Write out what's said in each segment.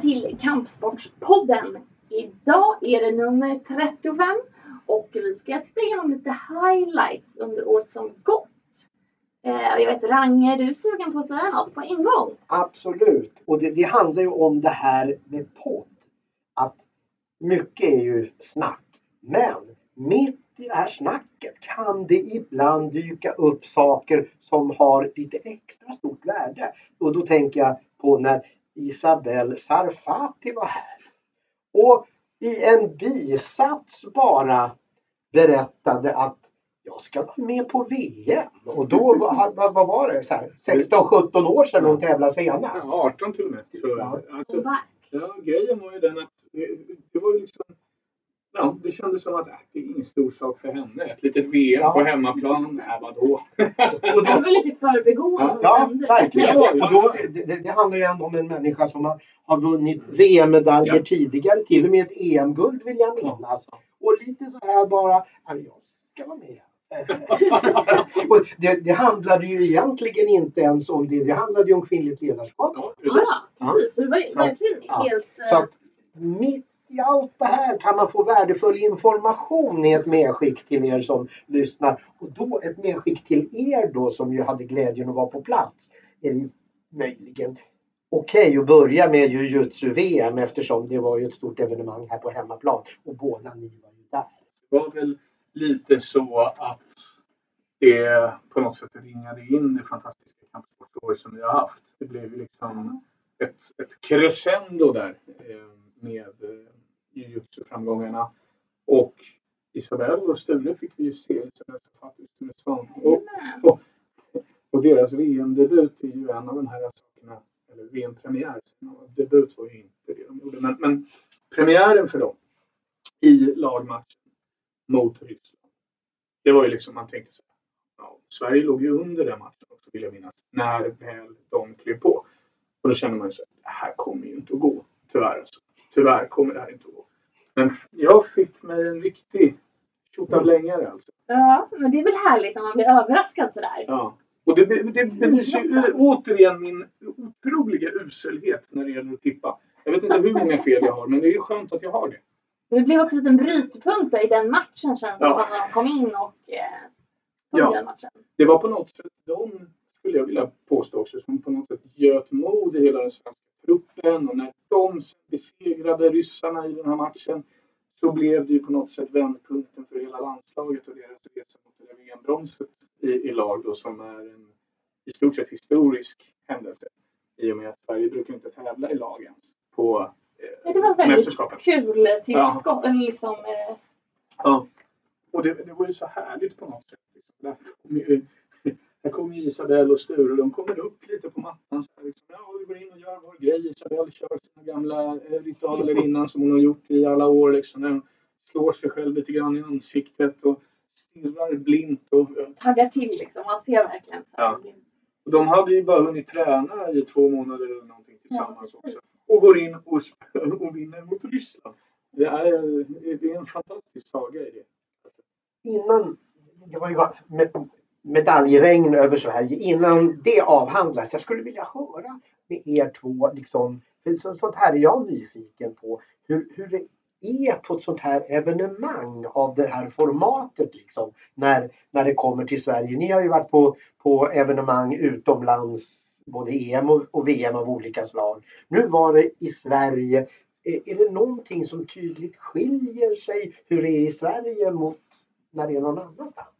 Välkomna till Kampsportspodden. Idag är det nummer 35 och vi ska titta igenom lite highlights under året som gått. Eh, jag vet Range, du är sugen på att säga något på en gång? Absolut. Och det, det handlar ju om det här med podd. Att mycket är ju snack. Men mitt i det här snacket kan det ibland dyka upp saker som har lite extra stort värde. Och då tänker jag på när Isabelle Sarfati var här. Och i en bisats bara berättade att jag ska vara med på VM. Och då, vad, vad vad var det, så här, 16-17 år sedan hon tävlade senast. Ja, 18 till och med. Så, Ja. alltså, ja, grejen var ju den att det, det var ju liksom Ja, det kändes som att äh, det är ingen stor sak för henne. Ett litet VM Ja. på hemmaplan, äh, vadå? Och Det var lite förbigående. Ja, verkligen. Ja, ja. Och då, det, det, handlar ju ändå om en människa som har, har vunnit VM-medaljer Ja. tidigare. Till och med ett EM-guld vill jag minnas. Och lite så här bara, "Ja, jag ska vara med. och det, det handlade ju egentligen inte ens om det. Det handlade ju om kvinnligt ledarskap. Ja, Ja, precis. precis. Så det var verkligen ja. helt... eh, Så att mitt i allt det här kan man få värdefull information i ett medskick till er som lyssnar. Och då ett medskick till er då som ju hade glädjen att vara på plats. Är det ju möjligen okej att börja med jujutsu-VM eftersom det var ju ett stort evenemang här på hemmaplan. Och båda ni var ju där. Det var väl lite så att det på något sätt ringade in det fantastiska kampsportåret som vi har haft. Det blev ju liksom ett, ett crescendo där eh, med eh, jujutsu-framgångarna. Och Isabelle och Sture fick vi ju se. Isabelle Safati och Sture Svahn. Och, Jajamän. och deras VM-debut är ju en av de här sakerna. Eller VM-premiär. Debut var ju inte det de gjorde. Men, men premiären för dem i lagmatchen mot Ryssland. Det var ju liksom, man tänkte så här, ja, Sverige låg ju under den matchen också vill jag minnas. När väl de klev på. Och då kände man ju så här, det här kommer ju inte att gå. Tyvärr alltså. Tyvärr kommer det här inte att gå. Men jag fick mig en riktig tjottablängare alltså. Ja, men det är väl härligt när man blir överraskad sådär. Ja. Och det, det, det bevisar ju återigen min otroliga uselhet när det gäller att tippa. Jag vet inte hur många fel jag har, men det är ju skönt att jag har det. Det blev också en liten brytpunkt i den matchen känns det Ja. som när de kom in och eh, tog Ja. den matchen. Det var på något sätt de, skulle jag vilja påstå också, som på något sätt göt mod i hela den svenska truppen. Och när de besegrade ryssarna i den här matchen så blev det ju på något sätt vändpunkten för hela landslaget och deras resa mot det där VM-bronset i, i lag då som är en i stort sett historisk händelse. I och med att Sverige brukar inte tävla i lag ens på Ja, eh, det var väldigt kul tillskott. Eller liksom, eh, Ja. Och det, det var ju så härligt på något sätt. Där kom ju, här kom ju Isabelle och Sture. De kommer upp lite på mattan. Så här, liksom, ja, vi går in och gör vår grej. Isabelle kör sina gamla eh, ritualer innan som hon har gjort i alla år. Liksom, när hon slår sig själv lite grann i ansiktet och stirrar blint. Och, taggar till liksom. Man ser verkligen. Här, och de hade ju bara hunnit träna i två månader eller någonting tillsammans Ja, också. Och går in och, och vinner mot Ryssland. Det är, det är en fantastisk saga i det. innan, det var ju bara med, medaljregn över Sverige, innan det avhandlas. Jag skulle vilja höra med er två, liksom, för sånt här är jag nyfiken på. Hur, hur det är på ett sånt här evenemang av det här formatet liksom, när, när det kommer till Sverige. Ni har ju varit på, på evenemang utomlands, både EM och, och VM av olika slag. Nu var det i Sverige. Är, är det någonting som tydligt skiljer sig hur det är i Sverige mot när det är någon annanstans?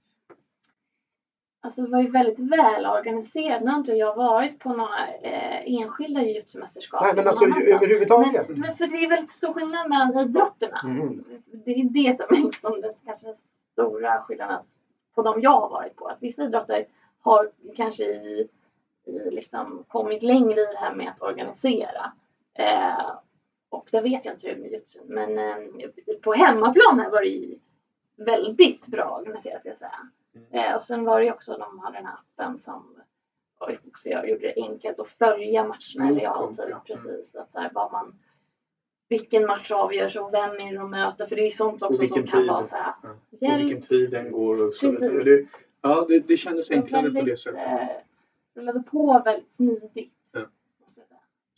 Alltså det var ju väldigt väl organiserat. Nu har inte jag varit på några eh, enskilda jujutsu-mästerskap. Nej men alltså överhuvudtaget. Men, men för det är väldigt stor skillnad mellan idrotterna. Mm. Det är det som är liksom den kanske stora skillnaden på de jag har varit på. Att vissa idrotter har kanske i, i liksom kommit längre i det här med att organisera. Eh, och det vet jag inte hur med jujutsu. Men eh, på hemmaplan här var det ju väldigt bra organiserat ska jag säga. Eh, och sen var det ju också de hade den här appen som också jag gjorde det enkelt att följa matcherna i realtid. Precis. Att där vad man, vilken match avgörs och vem är det de möter. För det är ju sånt också som kan tid. vara så här. Ja. Och vilken tid den går och så vidare. Det, ja, det, det kändes var enklare på det väldigt, sättet. Eh, rullade på väldigt smidigt. Ja.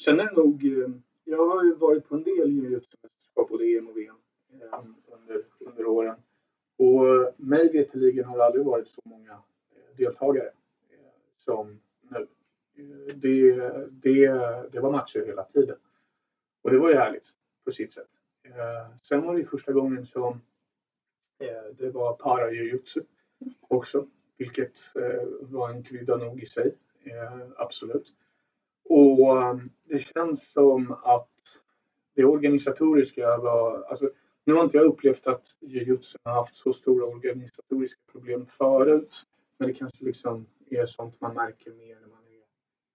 Sen är det nog, eh, jag har ju varit på en del jujutsu-mästerskap, både EM och VM, eh, under, under åren. Och mig veterligen har det aldrig varit så många eh, deltagare eh, som nu. Eh, det, det, det var matcher hela tiden. Och det var ju härligt på sitt sätt. Sen var det ju första gången som det var para-jujutsu också. Vilket var en krydda nog i sig. Absolut. Och det känns som att det organisatoriska var, alltså nu har inte jag upplevt att jujutsu har haft så stora organisatoriska problem förut. Men det kanske liksom är sånt man märker mer när man är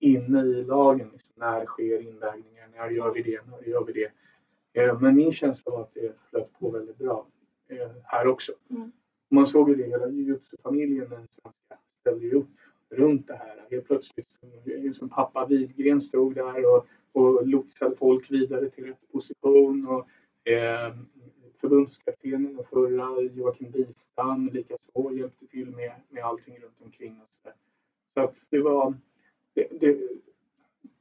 inne i lagen. Liksom, när sker invägningar? När gör vi det? När gör vi det? Eh, Men min känsla var att det flöt på väldigt bra eh, här också. Mm. Man såg ju det, hela jujutsu-familjen ställde ju upp runt det här. Helt plötsligt som pappa Widgren stod där och, och lotsade folk vidare till rätt position. Och, eh, förbundskaptenen och förra Joakim Bistam likaså hjälpte till med, med allting runt omkring. Och så, så att det var det, det,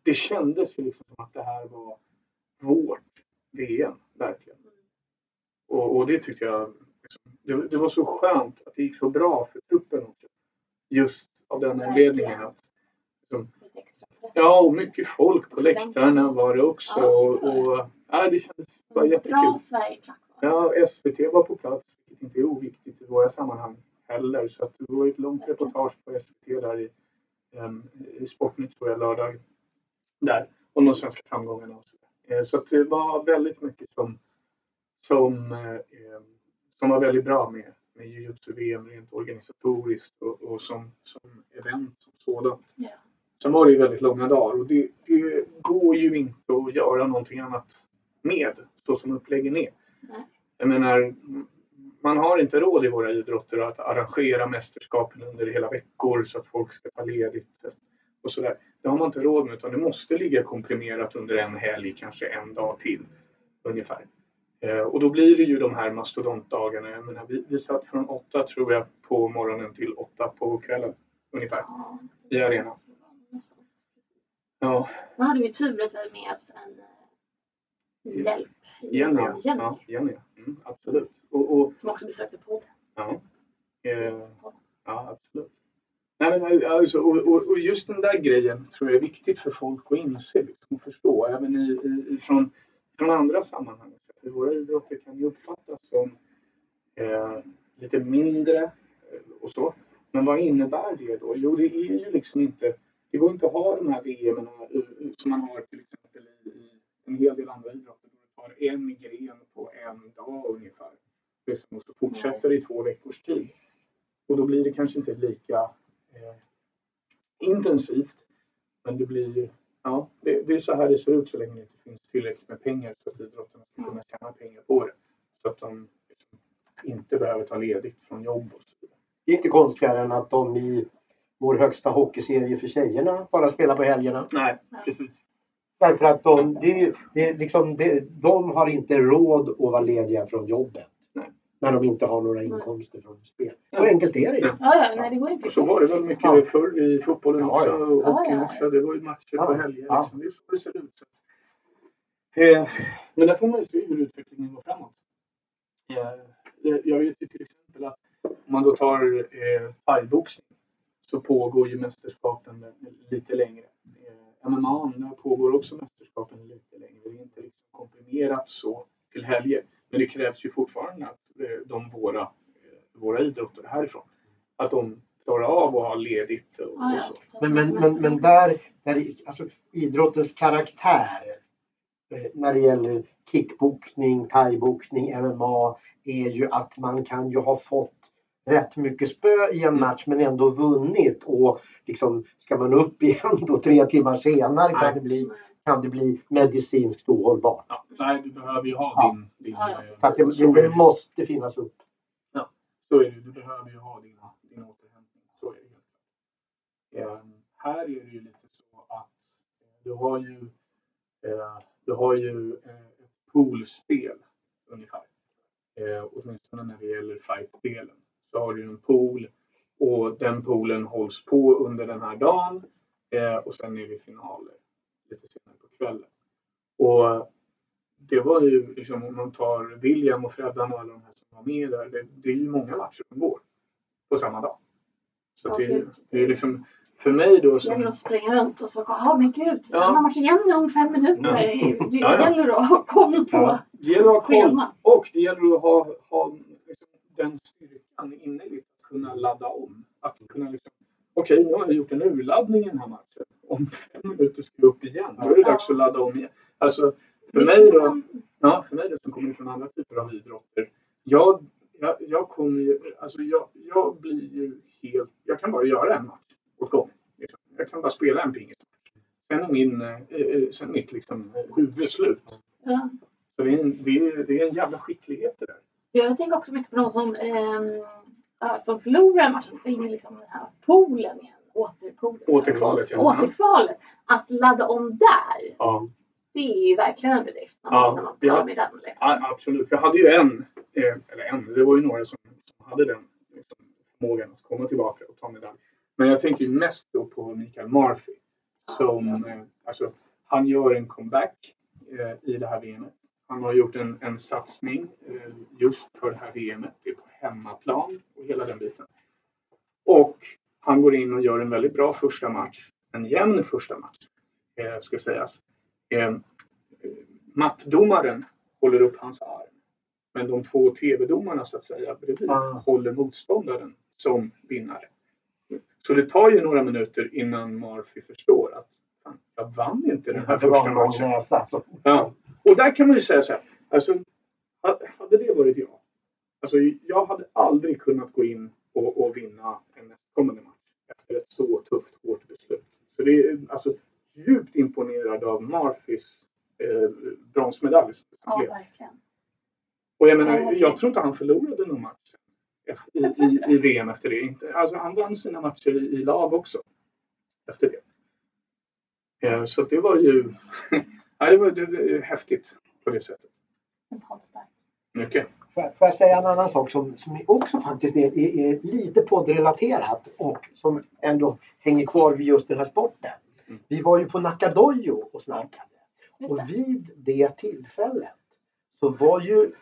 det kändes ju liksom som att det här var vårt VM, verkligen. Och, och det tyckte jag, liksom, det, det var så skönt att det gick så bra för truppen också. Just av den anledningen att press. Ja, och mycket folk på läktarna var det också. Och, och, ja, det kändes bara jättekul. Bra Sverigeklack. Ja, SVT var på plats, vilket inte är oviktigt i våra sammanhang heller. Så att det var ett långt reportage på SVT där i, um, i Sportnytt tror jag lördag. Där, om de svenska framgångarna och så. Eh, så att det var väldigt mycket som, som, eh, eh, som var väldigt bra med, med jujutsu-VM rent organisatoriskt och, och som, som event som sådant. Ja. Sen var det ju väldigt långa dagar och det, det går ju inte att göra någonting annat med så som uppläggen är. Jag menar, man har inte råd i våra idrotter att arrangera mästerskapen under hela veckor så att folk ska ta ledigt och sådär. Det har man inte råd med utan det måste ligga komprimerat under en helg, kanske en dag till ungefär. Eh, och då blir det ju de här mastodontdagarna. Jag menar, vi, vi satt från åtta tror jag på morgonen till åtta på kvällen ungefär i arenan. Ja, Då hade vi tur att vi hade med oss en eh, hjälp. Jenny. av Jenny. Ja, Jenny. Mm, absolut. Och, och, Som också besökte podden. ja, eh, ja, absolut. Nej, men, alltså, och, och, och just den där grejen tror jag är viktigt för folk att inse liksom, och förstå. Även i, i, från, från andra sammanhang. För våra idrotter kan ju uppfattas som eh, lite mindre eh, och så. Men vad innebär det då? Jo, det är ju liksom inte... Det går inte att ha de här VM som man har till exempel en hel del andra idrotter. Då du tar en gren på en dag ungefär. Det är som att fortsätter i två veckors tid. Och då blir det kanske inte lika eh, intensivt. Men det blir ja, det, det är så här det ser ut så länge det inte finns tillräckligt med pengar så att idrottarna ska kunna tjäna pengar på det. Så att de liksom inte behöver ta ledigt från jobb och så vidare. Det är inte konstigare än att de i vår högsta hockeyserie för tjejerna bara spelar på helgerna. Nej, precis. Därför att de, det, det, är liksom, det, de har inte råd att vara lediga från jobbet. Nej. När de inte har några inkomster från spel. Ja. Så enkelt är det ju. Ja. Ja, ja, nej det går inte Och så var det väl mycket Ja. förr i fotbollen Ja, också ja. och Ja, hockeyn ja. också. Det var ju matcher Ja. på helger. Ja. Liksom. Det är så det ser ut. Eh, men där får man ju se hur utvecklingen går framåt. Eh, jag- jag vet ju till exempel att om man då tar eh, thaiboxning så pågår ju mästerskapen lite längre. Eh, MMA, där pågår också mästerskapen lite längre. Det är inte liksom komprimerat så till helger. Men det krävs ju fortfarande att eh, de våra, eh, våra idrotter härifrån, att de klarar av att ha ledigt och, ja. och så. Men, men, men, men där, där alltså, idrottens karaktär eh, när det gäller kickboxning, thaiboxning, MMA är ju att man kan ju ha fått rätt mycket spö i en match men ändå vunnit och liksom ska man upp igen då tre timmar senare kan det bli, kan det bli medicinskt ohållbart. Ja, nej, du behöver ju ha Ja. din... din Ja, ja. eh, Så att det, det det. måste finnas upp. Så är det. Du behöver ju ha din, din återhämtning. Så är det. Eh, här är det ju lite så att eh, du har ju, eh, du har ju eh, ett poolspel ungefär. Eh, åtminstone när det gäller fightdelen. Så har du en pool och den poolen hålls på under den här dagen. Eh, och sen är det finaler lite senare på kvällen. Och det var ju liksom om man tar William och Freddan och alla de här som var med där. Det, det är ju många matcher som går på samma dag. Så Ja, det, gud. det är liksom för mig då Det som gäller att springa runt och så, ja men gud, Ja. han har match igen nu om fem minuter. Ja. Det Ja, gäller att ha koll på Ja, det gäller att ha koll och det gäller att ha, ha liksom, den styrkan inne i att kunna ladda om. Att kunna liksom, okej nu har jag gjort en urladdning i den här matchen. Om fem minuter ska jag upp igen. Då är det dags att ladda om igen. Alltså för mig då, ja, för mig då som kommer från andra typer av idrotter. Jag, jag, jag kommer ju, alltså jag, jag blir ju helt, jag kan bara göra en match åt gången. Liksom. Jag kan bara spela en pingismatch. Sen är min, eh, eh, sen är mitt liksom, huvud slut. Ja. Så det är, en, det, är, det är en jävla skicklighet det där. Jag tänker också mycket på de som, ja, som förlorar matchen, ska in i liksom den här poolen igen. Återpoolen. Återkvalet, ja. Återkvalet. Att ladda om där, Ja, det är ju verkligen en bedrift när man, Ja, när man ja. med den. Liksom. absolut. Jag hade ju en, eh, eller en, det var ju några som, som hade den liksom, förmågan att komma tillbaka och ta medalj. Men jag tänker ju mest då på Mikael Murphy. Som, eh, alltså, han gör en comeback eh, i det här VMet. Han har gjort en, en satsning eh, just för det här VMet. Det är på hemmaplan och hela den biten. Och han går in och gör en väldigt bra första match. En jämn första match, eh, ska sägas. Eh, mattdomaren håller upp hans arm. Men de två tv-domarna så att säga bredvid Ah. håller motståndaren som vinnare. Så det tar ju några minuter innan Murphy förstår att fan, jag vann inte den här första matchen. näsa. Så. Ja. Och där kan man ju säga så här. Alltså, ha- hade det varit jag. Alltså, jag hade aldrig kunnat gå in och, och vinna en nästkommande match efter ett så tufft, hårt beslut. Så det är alltså djupt imponerad av Murphys eh, bronsmedalj. Ja, verkligen. Och jag Ja, menar, jag tror inte han förlorade någon match i, i, i VM efter det. Inte, alltså, han vann sina matcher i, i lag också efter det. Eh, så det var ju ja, det var, det var häftigt på det sättet. Mycket. Får jag- får jag säga en annan sak som, som också faktiskt är, är, är lite poddrelaterat och som ändå hänger kvar vid just den här sporten. Mm. Vi var ju på Nakadojo och snackade. Och det. vid det tillfället så var ju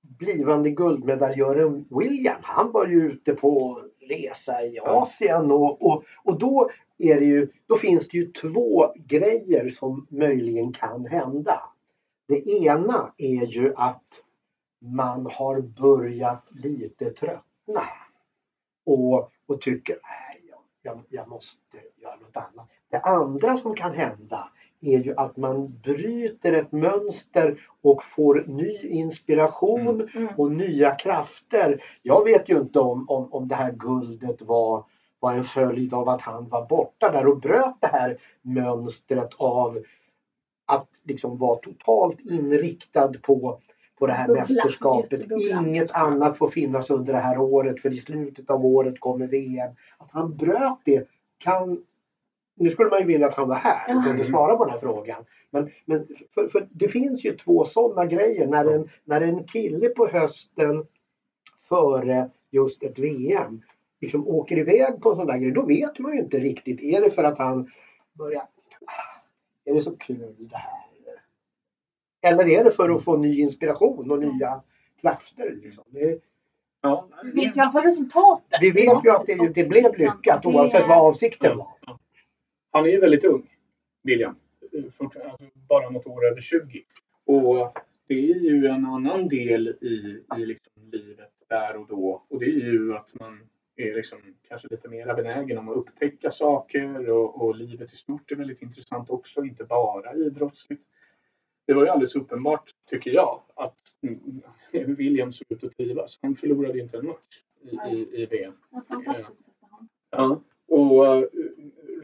blivande guldmedaljören William, han var ju ute på resa i Asien och, och, och då, är det ju, då finns det ju två grejer som möjligen kan hända. Det ena är ju att man har börjat lite tröttna och, och tycker jag, jag måste göra något annat. Det andra som kan hända är ju att man bryter ett mönster och får ny inspiration Mm. och nya krafter. Jag vet ju inte om, om, om det här guldet var, var en följd av att han var borta där och bröt det här mönstret av att liksom vara totalt inriktad på, på det här Bubbla, mästerskapet. bubbla. Inget annat får finnas under det här året för i slutet av året kommer VM. Att han bröt det kan nu skulle man ju vilja att han var här och kunde svara på den här frågan. Men, men för, för det finns ju två sådana grejer. När en, när en kille på hösten före just ett VM liksom åker iväg på en sån där grej. Då vet man ju inte riktigt. Är det för att han börjar... "Ah, Är det så kul det här? Eller är det för att få ny inspiration och nya krafter? Liksom? Det, Ja, Vi vet ju i alla fall resultatet. vi vet ju att det, det blev lyckat oavsett vad avsikten var. Han är väldigt ung, William. Alltså, bara något år över 20. Och det är ju en annan del i, i liksom livet där och då. Och det är ju att man är liksom kanske lite mer benägen om att upptäcka saker och, och livet i stort är väldigt intressant också, inte bara idrottsligt. Det var ju alldeles uppenbart, tycker jag, att William såg ut att trivas. Han förlorade inte en match i, i, i VM. Ja, och uh,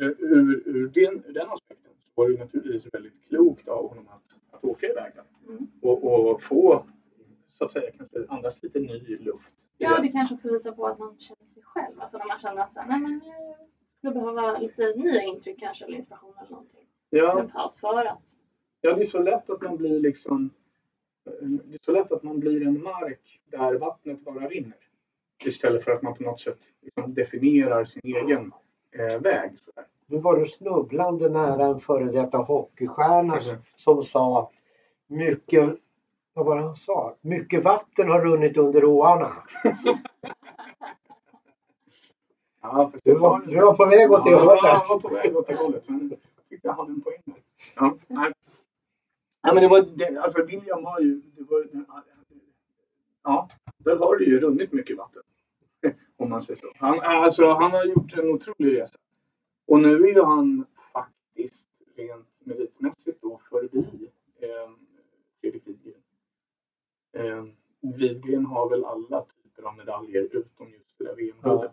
ur, ur, den, ur den aspekten så var det naturligtvis väldigt klokt av honom att, att åka iväg. Mm. Och, och få, så att säga, kanske andas lite ny luft. Ja, det kanske också visar på att man känner sig själv. Alltså när man känner att så här, nej, men jag skulle behöva lite nya intryck kanske eller inspiration eller någonting. ja, En paus för att. ja, det är så lätt att man blir liksom det är så lätt att man blir en mark där vattnet bara rinner. Istället för att man på något sätt liksom definierar sin egen eh, väg. Nu var du snubblande nära en före detta hockeystjärna Mhm. som sa mycket, vad var det han sa? Mycket vatten har runnit under åarna. Ja, Du var, du var på väg åt det ja, hållet. Jag var på väg åt det hållet. Men jag tyckte jag hade en poäng där. Ja, nej. Ja, men det var, det, alltså William har ju, det var, ja, där har det ju runnit mycket vatten. Om man säger så. Han, alltså, han har gjort en otrolig resa. Och nu är ju han faktiskt rent meritmässigt då förbi eh, Fredrik Widgren. Eh, Widgren har väl alla typer av medaljer utom just det där VM-guldet.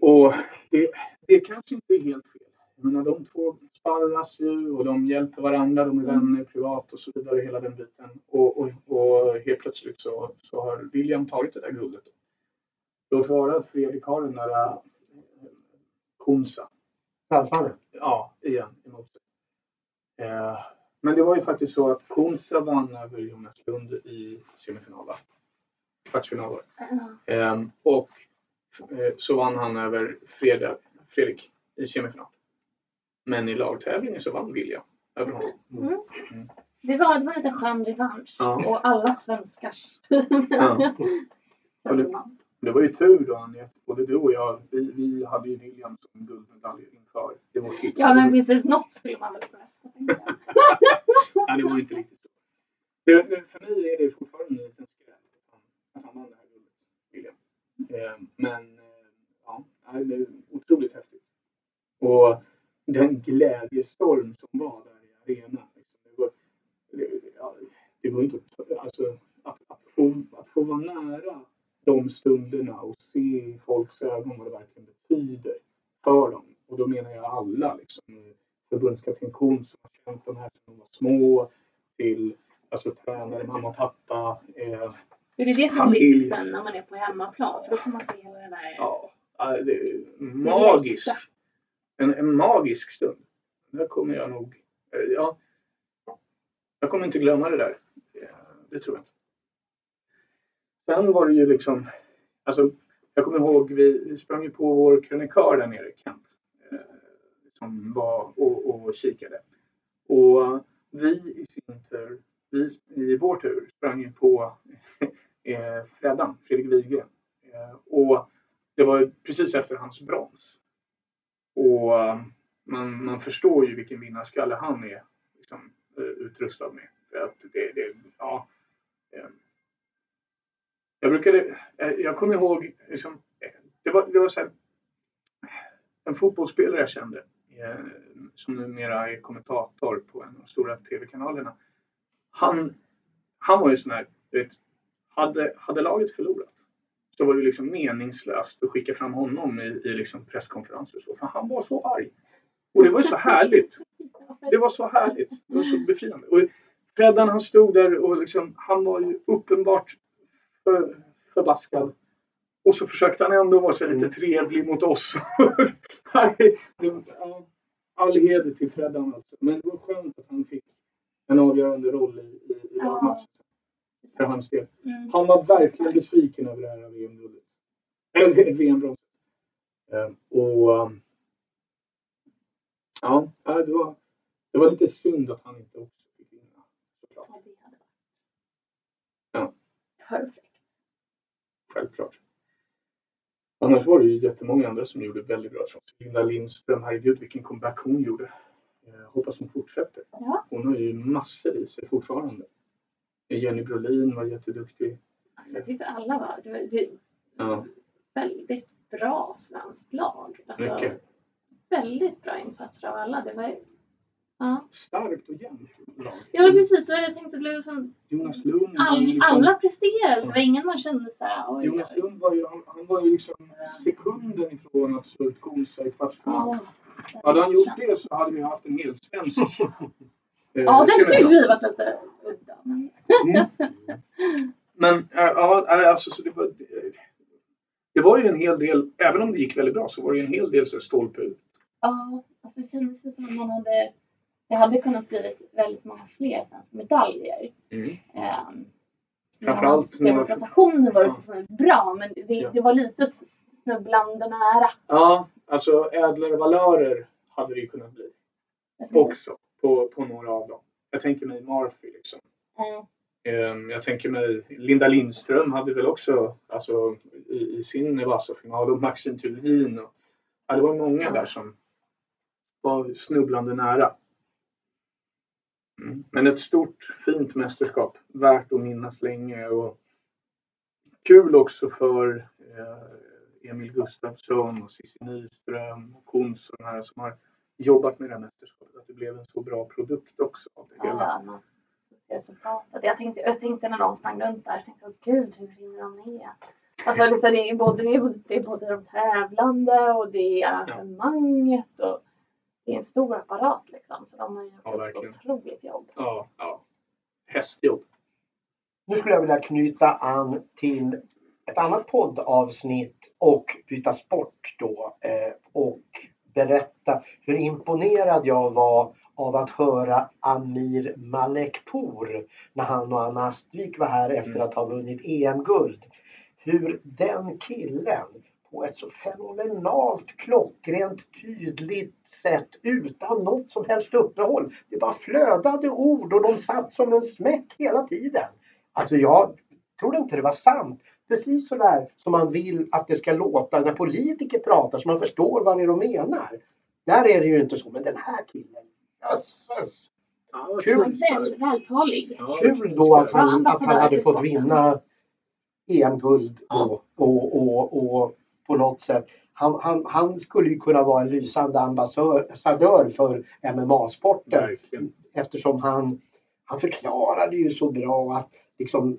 Och det, det kanske inte är helt fel. Jag menar, de två sparras ju och de hjälper varandra, de är vänner privat och så vidare, hela den biten. Och, och, och helt plötsligt så, så har William tagit det där guldet. Låt vara att Fredrik har den där äh, Konsa, Fransmannen. ja, igen emot sig. Eh, men det var ju faktiskt så att Konsa vann över Jonas Lund i semifinal, va? Kvartsfinal var det. Ja. Ehm, och eh, så vann han över Freda, Fredrik i semifinal. Men i lagtävlingen så vann William över honom. Mm. Mm. Det var, det var lite skön revansch. Ja. Och alla svenskars. Ja. Och det- Det var ju tur då Anette, både du och jag, vi, vi hade ju William som guldmedalj inför. Det var tips. Ja men precis, något skulle man väl kunna. Nej, det var inte riktigt så. Det, det, för mig är det fortfarande en liten skräll att han, vann det här guldet, William. Eh, men eh, ja, det är otroligt häftigt. Och den glädjestorm som var där i arenan. Liksom, det, var, det, ja, det var inte att, alltså, att, att, få, att få vara nära de stunderna och se i folks ögon vad det verkligen betyder för dem. Och då menar jag alla. Liksom, förbundskapten Kuhn som har känt de här sedan de var små till alltså, tränare, mamma och pappa. Eh, Det är det som Familj. lyxen när man är på hemmaplan. För då får man se hela det där. ja, det är det magiskt. En, en magisk stund. Där kommer jag nog... eh, Ja, jag kommer inte glömma det där. Det tror jag inte. Sen var det ju liksom... Alltså, jag kommer ihåg, vi, vi sprang ju på vår krönikör där nere, Kent. Eh, som var och, och kikade. Och vi i sin tur, vi i vår tur, sprang ju på eh, Freddan, Fredrik Wigren. Eh, och det var precis efter hans brons. Och man, man förstår ju vilken vinnarskalle han är liksom, eh, utrustad med. För att det, det, ja, eh, jag brukade, eh, jag kommer ihåg, liksom, det var, det var så här, en fotbollsspelare jag kände eh, som numera är kommentator på en av de stora tv-kanalerna. Han, han var ju sån här, du vet, hade, hade laget förlorat så var det liksom meningslöst att skicka fram honom i, i liksom presskonferenser och så. För han var så arg. Och det var ju så härligt. Det var så härligt. Det var så befriande. Och Freddan han stod där och liksom, han var ju uppenbart för, förbaskad. Och så försökte han ändå vara så lite trevlig mot oss. All heder till Freddan alltså. Men det var skönt att han fick en avgörande roll i, i, i Ja. lagmatchen. För hans del. Mm. Han var verkligen besviken över det här VM-guldet. Eller VM-bronset. Eh, Och... ehm, Ja, ja, det var, det var lite synd att han inte också fick vinna. Ja. Perfekt. Självklart. Annars var det ju jättemånga andra som gjorde väldigt bra ifrån sig. Linda Lindström, herregud vilken comeback hon gjorde. Jag hoppas hon fortsätter. Ja. Hon har ju massor i sig fortfarande. Jenny Brolin var jätteduktig. Alltså, jag tyckte alla var, det var det, Ja, väldigt bra svenskt lag. Alltså, mycket. väldigt bra insatser av alla. Det var, ja. Starkt och jämnt lag. ja, precis. Så jag tänkte att det var som, Jonas Lund all, liksom, alla presterade. Det var ingen man kände så här, oj, Jonas. Lund var ju, han, han var ju liksom sekunden ifrån att slå ut Konsa i kvartsfinal. Ja, Hade han gjort det så hade vi haft en hel svensk. eh, Ja, det hade ju varit lite udda. Men... Mm. Men äh, ja, äh, alltså så det var, det var ju en hel del, även om det gick väldigt bra så var det ju en hel del så stolpe ut. Ja, alltså det kändes ju som att man hade... Det hade kunnat bli väldigt många fler svenska medaljer. Um, Framförallt Representationen var ju Ja. bra men det, Ja. det var lite snubblande nära. Ja, alltså ädlare valörer hade det ju kunnat bli också på, på några av dem. Jag tänker mig Murphy liksom. Mm. Ehm, Jag tänker mig Linda Lindström hade väl också alltså, i, i sin Vasa-final och Maxine Thulin. Och, ja, det var många där som var snubblande nära. Mm. Men ett stort fint mästerskap. Värt att minnas länge. Och kul också för eh, Emil Gustafsson och Cissi Nyström och Kons och de här som har jobbat med det här mästerskapet. Att det blev en så bra produkt också av det hela. Ja, resultatet. Jag tänkte, jag tänkte när de sprang runt där, så tänkte jag, gud hur hinner de med? Alltså det, är ju både, det, är, både- det är både de tävlande och det är arrangemanget och det är en stor apparat liksom. Så de har gjort Ja, ett otroligt jobb. Ja, ja. Hästjobb. Nu skulle jag vilja knyta an till ett annat poddavsnitt och byta sport då eh, och berätta hur imponerad jag var av att höra Amir Malekpour när han och Anna Astvik var här efter Mm. att ha vunnit EM-guld. Hur den killen på ett så fenomenalt klockrent tydligt sätt utan något som helst uppehåll. Det bara flödade ord och de satt som en smäck hela tiden. Alltså jag trodde inte det var sant. Precis så där som man vill att det ska låta när politiker pratar så man förstår vad det är de menar. Där är det ju inte så, men den här killen, jösses! Ja, Kul. Vältalig. Kul då att han, att han hade fått vinna EM-guld och, och, och, och på något sätt. Han, han, han skulle ju kunna vara en lysande ambassadör för MMA-sporten Verkligen. eftersom han, han förklarade ju så bra att liksom,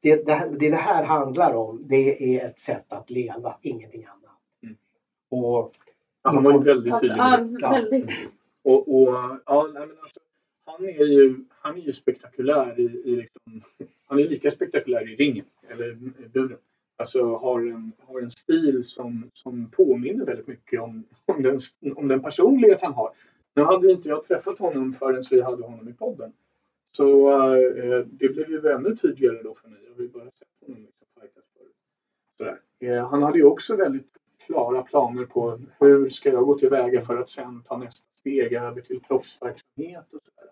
det, det, här- det det här handlar om det är ett sätt att leva, ingenting annat. Mm. Och Ja, han var ju väldigt tydlig Ja, väldigt. Och, och ja, nej, men alltså, han, är ju, han är ju spektakulär i, i liksom, han är lika spektakulär i ringen, eller buren. Alltså har en, har en stil som, som påminner väldigt mycket om, om, den, om den personlighet han har. Nu hade inte jag träffat honom förrän vi hade honom i podden. Så eh, det blev ju ännu tydligare då för mig. Jag har ju bara sett honom liksom fightas förut. Eh, han hade ju också väldigt klara planer på hur ska jag gå tillväga för att sen ta nästa steg över till proffsverksamhet och sådär.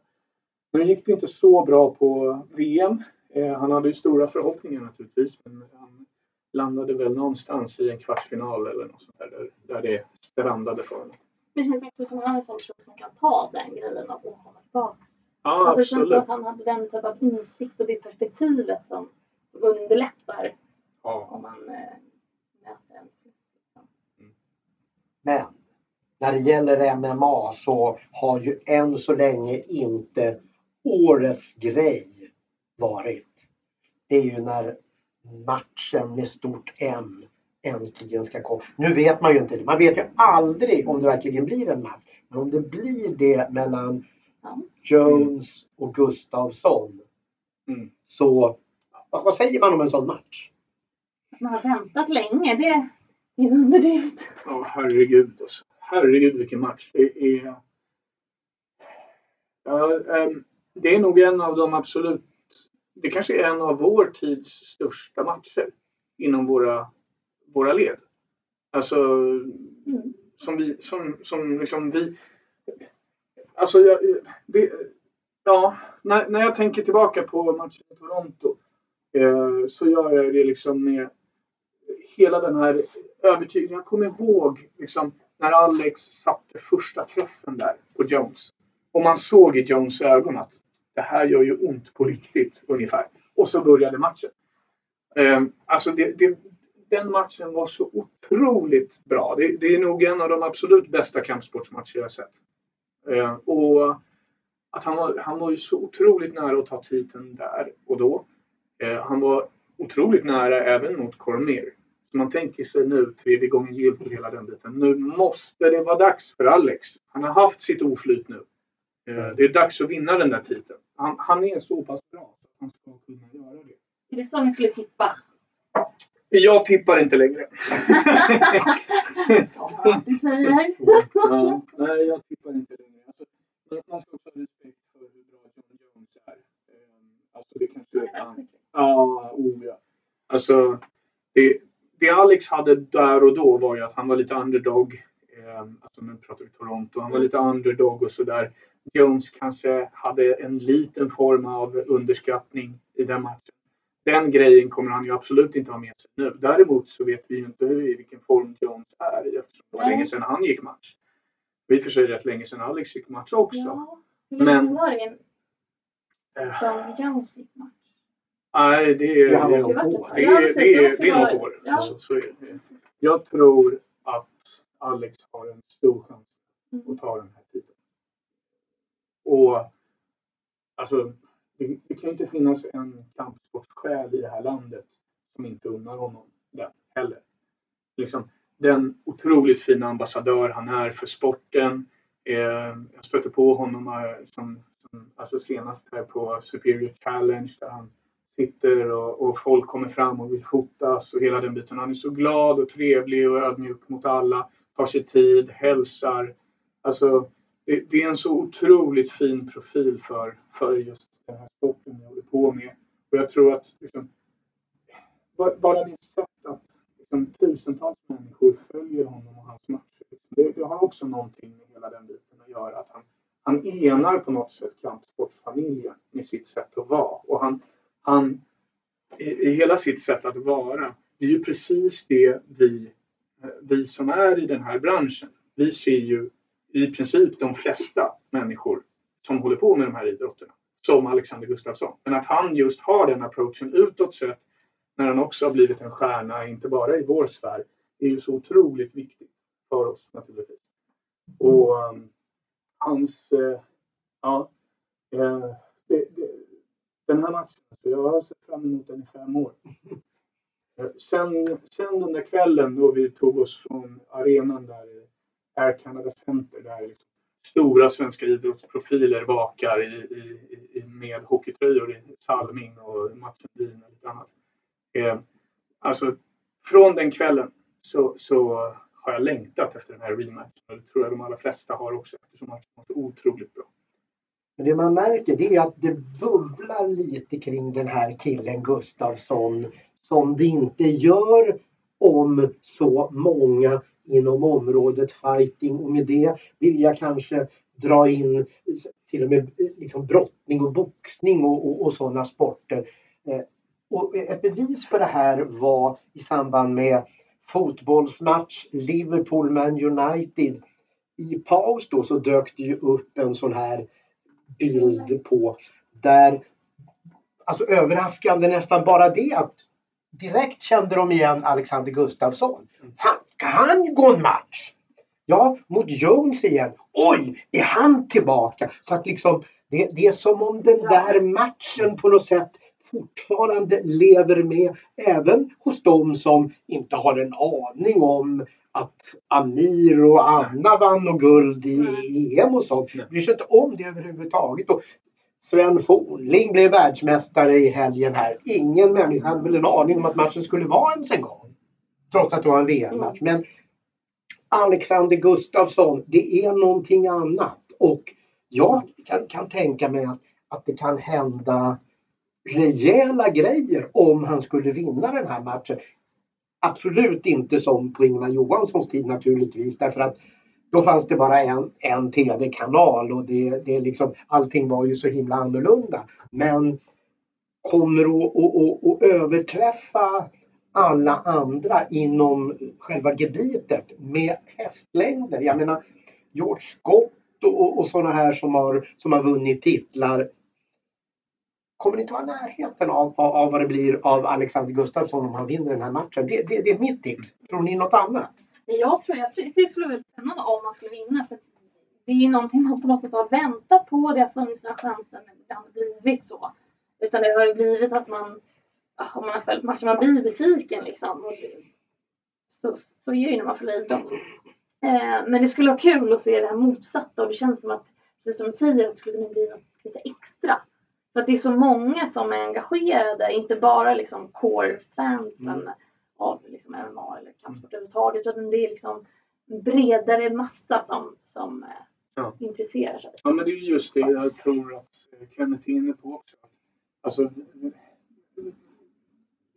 Nu gick det inte så bra på VM. Eh, han hade ju stora förhoppningar naturligtvis men han landade väl någonstans i en kvartsfinal eller något sånt där, där, det strandade för honom. Det känns också som att han är en sån person som kan ta den grejen och komma tillbaka. Ja, Alltså det känns som absolut. att han hade den typ av insikt och det perspektivet som underlättar Ja. om man eh, möter en. Men när det gäller MMA så har ju än så länge inte årets grej varit. Det är ju när matchen med stort M äntligen ska komma. Nu vet man ju inte det. Man vet ju aldrig om det verkligen blir en match. Men om det blir det mellan. Jones och Gustafsson Mm. så vad, säger man om en sån match? Man har väntat länge, det är en underdrift. Ja, herregud alltså. Herregud vilken match. Det är... Ja, ehm, det är nog en av de absolut... Det kanske är en av vår tids största matcher inom våra, våra led. Alltså, Mm. som vi... Som, som liksom vi... Alltså, jag, det, ja, när, när jag tänker tillbaka på matchen i Toronto eh, så gör jag det liksom med hela den här övertygelsen. Jag kommer ihåg liksom, när Alex satte första träffen där på Jones. Och man såg i Jones ögon att det här gör ju ont på riktigt ungefär. Och så började matchen. Ehm, alltså det, det, den matchen var så otroligt bra. Det, det är nog en av de absolut bästa kampsportsmatcher jag har sett. Ehm, och att han var, han var ju så otroligt nära att ta titeln där och då. Ehm, han var otroligt nära även mot Cormier. Så man tänker sig nu, tredje gången gillt och hela den biten. Nu måste det vara dags för Alex. Han har haft sitt oflyt nu. Eh, det är dags att vinna den där titeln. Han, han är så pass bra att han ska kunna göra det. Är det så ni skulle tippa? Jag tippar inte längre. Som säger. ja, nej, jag tippar inte längre. Alltså, man- ska också ha respekt för hur bra John Jones är. Ehm, Alltså det kanske är ett Ja, oh ja. Alltså, det, det Alex hade där och då var ju att han var lite underdog. Eh, alltså nu pratar vi Toronto. Han var lite underdog och sådär. Jones kanske hade en liten form av underskattning i den matchen. Den grejen kommer han ju absolut inte ha med sig nu. Däremot så vet vi ju inte i vilken form Jones är eftersom det var Nej. länge sedan han gick match. Det är i och för sig rätt länge sedan Alex gick match också. Ja, hur Men- länge sedan var det Eh, som Jones gick match? Nej, det är, det, något år. det, Ja, är, precis, det, är, måste det är vara- något år. Ja. Alltså, så är det. Jag tror att Alex har en stor chans att ta den här titeln. Och alltså, det, det kan ju inte finnas en kampsportssjäl i det här landet som inte unnar honom den heller. Liksom, den otroligt fina ambassadör han är för sporten. Eh, jag stötte på honom eh, som, som, alltså senast här på Superior Challenge där han sitter och, och folk kommer fram och vill fotas och hela den biten. Han är så glad och trevlig och ödmjuk mot alla. Tar sig tid, hälsar. Alltså, det, det är en så otroligt fin profil för, för just den här sporten vi håller på med. Och jag tror att liksom, bara- det sätt att liksom, tusentals människor följer honom och hans matcher. Det, det har också någonting med hela den biten att göra. Att han, han enar på något sätt kampsportsfamiljen med sitt sätt att vara. Och han, han i, i hela sitt sätt att vara, det är ju precis det vi, eh, vi som är i den här branschen, vi ser ju i princip de flesta människor som håller på med de här idrotterna som Alexander Gustafsson. Men att han just har den approachen utåt sett när han också har blivit en stjärna, inte bara i vår sfär, är ju så otroligt viktigt för oss naturligtvis. Och um, hans, eh, ja, eh, det, det, den här matchen, så jag har sett fram emot den i fem år. Eh, Sen, sen den där kvällen då vi tog oss från arenan där Air Canada Center där liksom stora svenska idrottsprofiler vakar i, i, i, med hockeytröjor i Salming och Mats Sundin och lite annat. Eh, alltså, från den kvällen så, så har jag längtat efter den här rematchen. Och det tror jag de allra flesta har också eftersom matchen var så otroligt bra. Men det man märker det är att det bubblar lite kring den här killen Gustafsson som det inte gör om så många inom området fighting och med det vill jag kanske dra in till och med liksom brottning och boxning och, och, och sådana sporter. Eh, och ett bevis för det här var i samband med fotbollsmatch Liverpool-Man United. I paus då så dök det ju upp en sån här bild på där alltså överraskande nästan bara det att direkt kände de igen Alexander Gustafsson. Fan, kan han gå en match? Ja, mot Jones igen. Oj, är han tillbaka? Så att liksom det, det är som om den där matchen på något sätt fortfarande lever med även hos de som inte har en aning om att Amir och Anna vann och guld i EM och sånt. Bryr sig inte om det överhuvudtaget. Och Sven Fornling blev världsmästare i helgen här. Ingen människa hade väl en aning om att matchen skulle vara ens en gång. Trots att det var en VM-match. Men Alexander Gustafsson, det är någonting annat. Och jag kan, kan tänka mig att, att det kan hända rejäla grejer om han skulle vinna den här matchen. Absolut inte som på Ingmar Johanssons tid naturligtvis därför att då fanns det bara en, en tv-kanal och det, det liksom, allting var ju så himla annorlunda. Men kommer att, att, att, att överträffa alla andra inom själva gebitet med hästlängder. Jag menar George Scott och, och, och sådana här som har, som har vunnit titlar kommer inte vara närheten av, av, av vad det blir av Alexander Gustafsson om han vinner den här matchen. Det, det, det är mitt tips. Tror ni något annat? Jag tror jag tror det skulle vara väldigt spännande om man skulle vinna. För det är ju någonting man på något sätt har väntat på. Det har funnits några chanser men det har inte blivit så. Utan det har ju blivit att man, om man har följt matchen, man blir besviken liksom. Och så, så är det ju när man följer idrott. Eh, men det skulle vara kul att se det här motsatta och det känns som att, precis som du säger, att det skulle kunna bli något lite extra. För att det är så många som är engagerade, inte bara liksom core-fansen Mm. av liksom MMA eller kampsport överhuvudtaget. Utan det är liksom en bredare massa som, som eh, Ja. intresserar sig. Ja, men det är just det jag tror att Kenneth är inne på också. Alltså,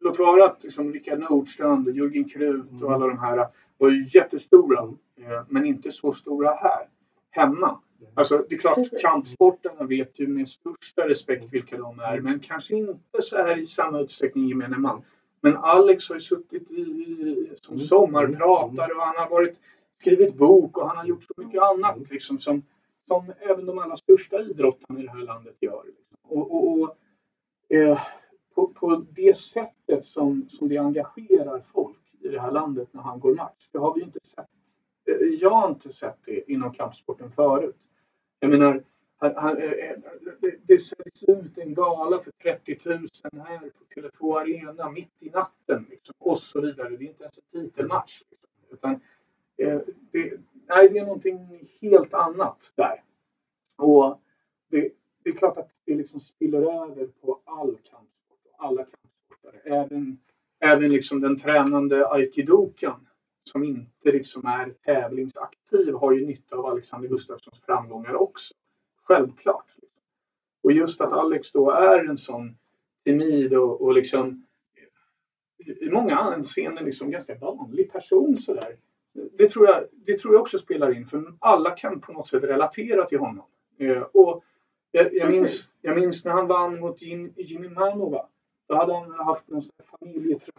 låt vara att liksom Rickard Nordstrand och Jörgen Krut och alla de här. Var ju jättestora, eh, men inte så stora här, hemma. Alltså det är klart, Precis. kampsportarna vet ju med största respekt vilka de är, men kanske inte så här i samma utsträckning gemene man. Men Alex har ju suttit i, i, som Mm. sommarpratare och han har varit, skrivit bok och han har gjort så mycket annat liksom, som, som även de allra största idrottarna i det här landet gör. Liksom. Och, och, och eh, på, på det sättet som, som det engagerar folk i det här landet när han går match. Det har vi inte sett. Eh, jag har inte sett det inom kampsporten förut. Jag menar, han, han, eh, eh, det, säljs ut en gala för 30 000 här på Tele2 Arena mitt i natten liksom, och så vidare. Det är inte ens en titelmatch. Liksom, utan, det, nej, det är någonting helt annat där. Och det, det är klart att det liksom spiller över på all kamp och alla kampsportare. Även, även liksom den tränande aikidokan som inte liksom är tävlingsaktiv har ju nytta av Alexander Gustafssons framgångar också. Självklart. Och just att Alex då är en sån timid och, och liksom i många anseenden liksom ganska vanlig person sådär. Det tror, jag, det tror jag också spelar in för alla kan på något sätt relatera till honom. Eh, och jag, jag, minns, jag minns när han vann mot Jim, Jimmy Manova. Då hade han haft här familjetragedi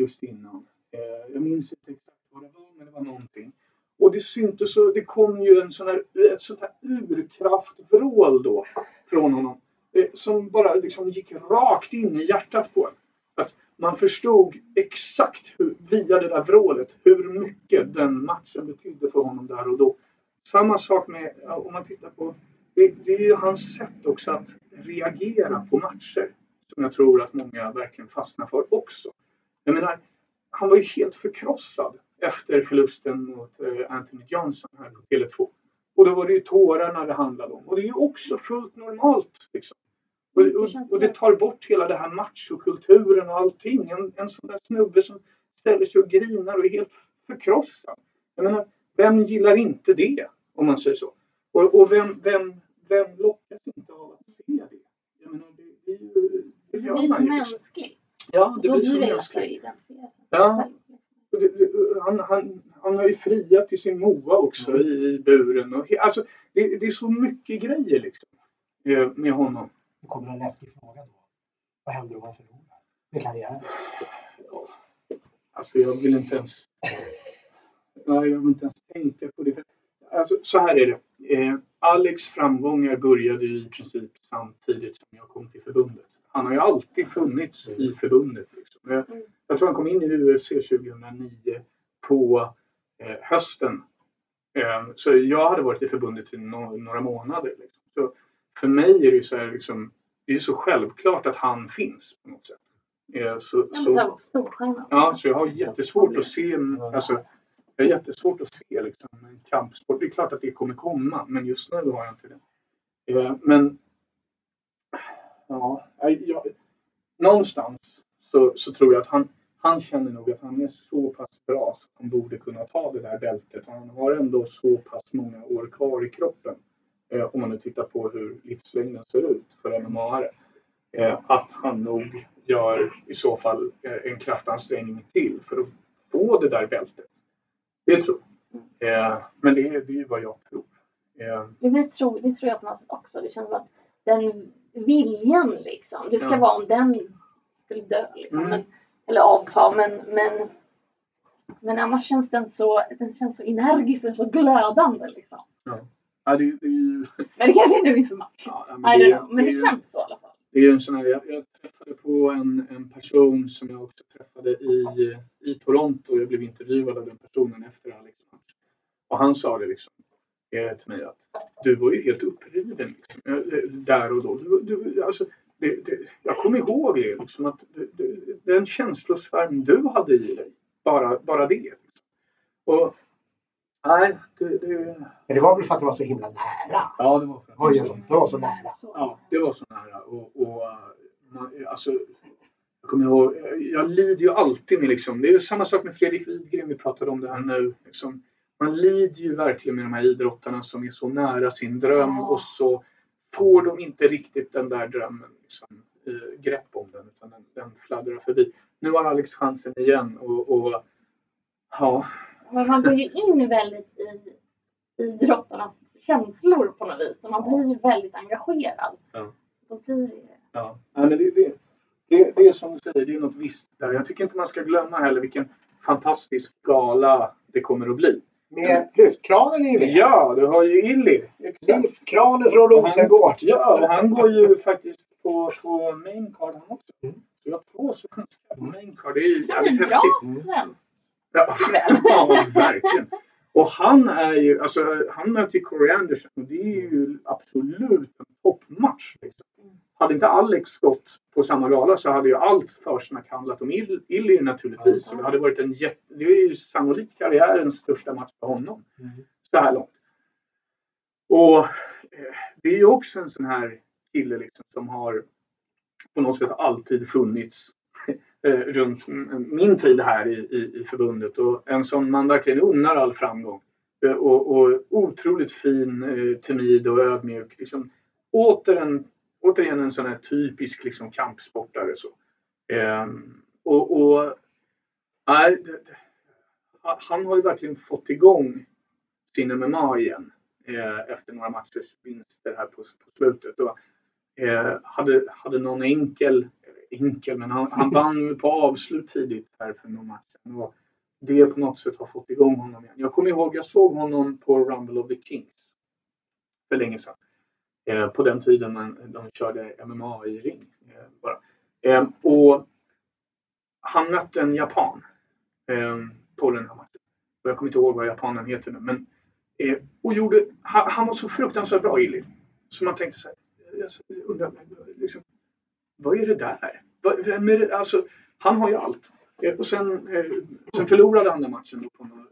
just innan. Eh, jag minns inte exakt vad det var, men det var någonting. Och det syntes så, det kom ju en sån här, ett sånt här urkraftvrål då från honom. Eh, som bara liksom gick rakt in i hjärtat på en. Att man förstod exakt hur, via det där vrålet hur mycket den matchen betydde för honom där och då. Samma sak med, om man tittar på, det, det är ju hans sätt också att reagera på matcher. Som jag tror att många verkligen fastnar för också. Jag menar, han var ju helt förkrossad efter förlusten mot eh, Anthony Johnson här på Tele2. Och då var det ju tårarna det handlade om. Och det är ju också fullt normalt. Liksom. Och, och, och det tar bort hela det här machokulturen och allting. En, en sån där snubbe som ställer sig och grinar och är helt förkrossad. Jag menar, vem gillar inte det? Om man säger så. Och, och vem, vem, vem lockas inte av att se det? Jag menar, det, det, är det Det gör så man ju. liksom. mänskligt. Ja, det Då blir så blir mänskligt. Ja. Han, han, han har ju friat till sin Moa också Mm. i, i buren. Och, he- alltså, det, det är så mycket grejer liksom, eh, med honom. Det kommer en läskig fråga då. Vad händer om man förlorar? Med karriären? Alltså jag vill inte ens... Nej, jag vill inte ens tänka på det. Alltså, så här är det. Eh, Alex framgångar började ju i princip samtidigt som jag kom till förbundet. Han har ju alltid funnits i förbundet. Liksom. Jag, Mm. jag tror han kom in i UFC 2009 på eh, hösten. Eh, så jag hade varit i förbundet i no- några månader. Liksom. Så för mig är det ju så här, liksom, det är så självklart att han finns på något sätt. Eh. Ja, så jag har jättesvårt att se, alltså, jag har jättesvårt att se liksom, en kampsport. Det är klart att det kommer komma, men just nu har jag inte det. Eh, men ja, jag, någonstans så, så tror jag att han, han känner nog att han är så pass bra så att han borde kunna ta det där bältet. Och han har ändå så pass många år kvar i kroppen. Eh, om man nu tittar på hur livslängden ser ut för MMA-are. Eh, att han nog gör i så fall eh, en kraftansträngning till för att få det där bältet. Det tror jag. Eh, men det, är- det är ju vad jag tror. Eh, Det, det, tror, det tror jag på något sätt också. Det känns som att den viljan liksom. Det ska Ja. vara om den skulle dö liksom. Mm. Men, eller avta. Men, men, men annars känns den så, den känns så energisk och så glödande liksom. ja, det, det är ju... Men det kanske är nu inför match. Ja, I men don't det, know. Men det ju- känns så i alla fall. Det är en sån här, jag, jag träffade på en, en person som jag också träffade i, i Toronto. Jag blev intervjuad av den personen efter Alex match. Och han sa det liksom eh, till mig att du var ju helt uppriven liksom, eh, eh, där och då. Du, du, alltså, det, det, jag kommer ihåg det liksom att du, du, den känslosvärm du hade i dig. Bara, bara det. Och nej, det, det, Men det var väl för att det var så himla nära. ja, det var för att det var oj, det var så nära. Så. Ja, det var så nära. Och, och man, alltså, jag kommer ihåg, jag lider ju alltid med liksom, det är ju samma sak med Fredrik Widgren, vi pratade om det här nu. Liksom, man lider ju verkligen med de här idrottarna som är så nära sin dröm Ja. och så får de inte riktigt den där drömmen, liksom, eh, grepp om den, utan den, den fladdrar förbi. Nu har Alex chansen igen och, och ja, Men man går ju in väldigt i idrottarnas känslor på något vis. Och man blir ju väldigt engagerad. Ja. Då blir det Ja, Nej, men det, det, det, det är som du säger, det är något visst där. Jag tycker inte man ska glömma heller vilken fantastisk gala det kommer att bli. Med lyftkranen är med. Ja, du har ju Illy. Lyftkranen från han- Rosengård. Ja, och han går ju faktiskt på, på main card han också. Mm. Jag har två svenskar på main card. Det är ju det är en jävligt bra häftigt. Svensk Ja, ja, verkligen. Och han är ju, alltså han möter ju Corey Anderson och det är ju absolut en toppmatch. Liksom. Mm. Hade inte Alex gått på samma gala så hade ju allt försnack handlat om Il- Illy naturligtvis. Och det hade varit en jätte, det är ju sannolikt karriärens största match för honom Mm. så här långt. Och eh, det är ju också en sån här kille liksom som har på något sätt alltid funnits eh, runt min tid här i, i, i förbundet och en som man verkligen unnar all framgång. Eh, Och, och otroligt fin, timid och ödmjuk. Liksom, åter en, återigen en sån här typisk liksom, kampsportare. Så. Eh, och, och nej, det, han har ju verkligen fått igång sin MMA igen eh, efter några matchers vinster här på, på slutet. Och, eh, hade, hade någon enkel, enkel, men han, han vann på avslut tidigt här för någon matcher. Och det på något sätt har fått igång honom igen. Jag kommer ihåg, jag såg honom på Rumble of the Kings för länge sedan. Eh, på den tiden när de körde MMA i ring. Eh, bara. Eh, och han mötte en japan eh, på den här matchen. Och jag kommer inte ihåg vad japanen heter nu. Men, eh, och gjorde, han, han var så fruktansvärt bra Illy. Så man tänkte så här, eh, alltså, jag undrar, liksom, vad är det där? Vem är det? Alltså, han har ju allt. Eh, och sen, eh, sen förlorade han den matchen. På någon,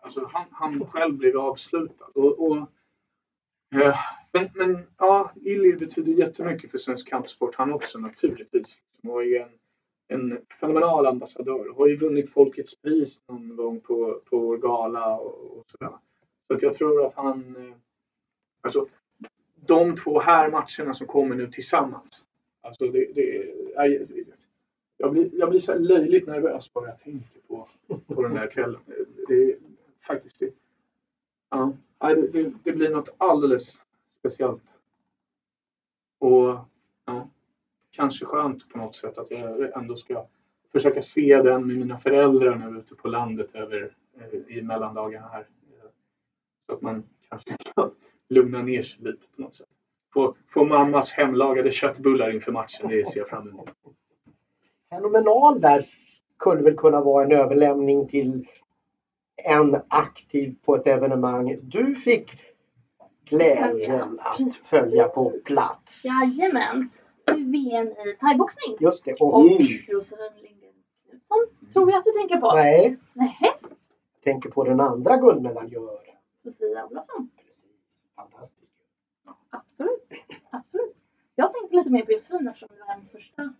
alltså, han, han själv blev avslutad. Och, och, eh, men, men ja, Illy betyder jättemycket för svensk kampsport. Han också naturligtvis. Han var ju en, en fenomenal ambassadör. Har ju vunnit Folkets pris någon gång på, på vår gala och, och sådär. Så att jag tror att han... Eh, alltså, de två här matcherna som kommer nu tillsammans. Alltså det, det, jag, jag, blir, jag blir så löjligt nervös bara jag tänker på, på den där kvällen. Det det faktiskt det. Ja, det, det blir något alldeles speciellt. Och ja, kanske skönt på något sätt att jag ändå ska försöka se den med mina föräldrar nu ute på landet över eh, i mellandagarna här. Så att man kanske kan lugna ner sig lite på något sätt. Få, få mammas hemlagade köttbullar inför matchen, det ser jag fram emot. Fenomenal där skulle väl kunna vara en överlämning till en aktiv på ett evenemang. Du fick glädjen att följa på plats. Jajamän. VM i thaiboxning. Just det. Och, Och Mm. Josefin Lindgren Knutsson tror jag att du tänker på. nej, Nej. jag tänker på den andra guldmedaljören. Sofia Olofsson. Precis. Fantastiskt. Absolut. Absolut. Jag tänkte lite mer på Josefin eftersom det var hennes första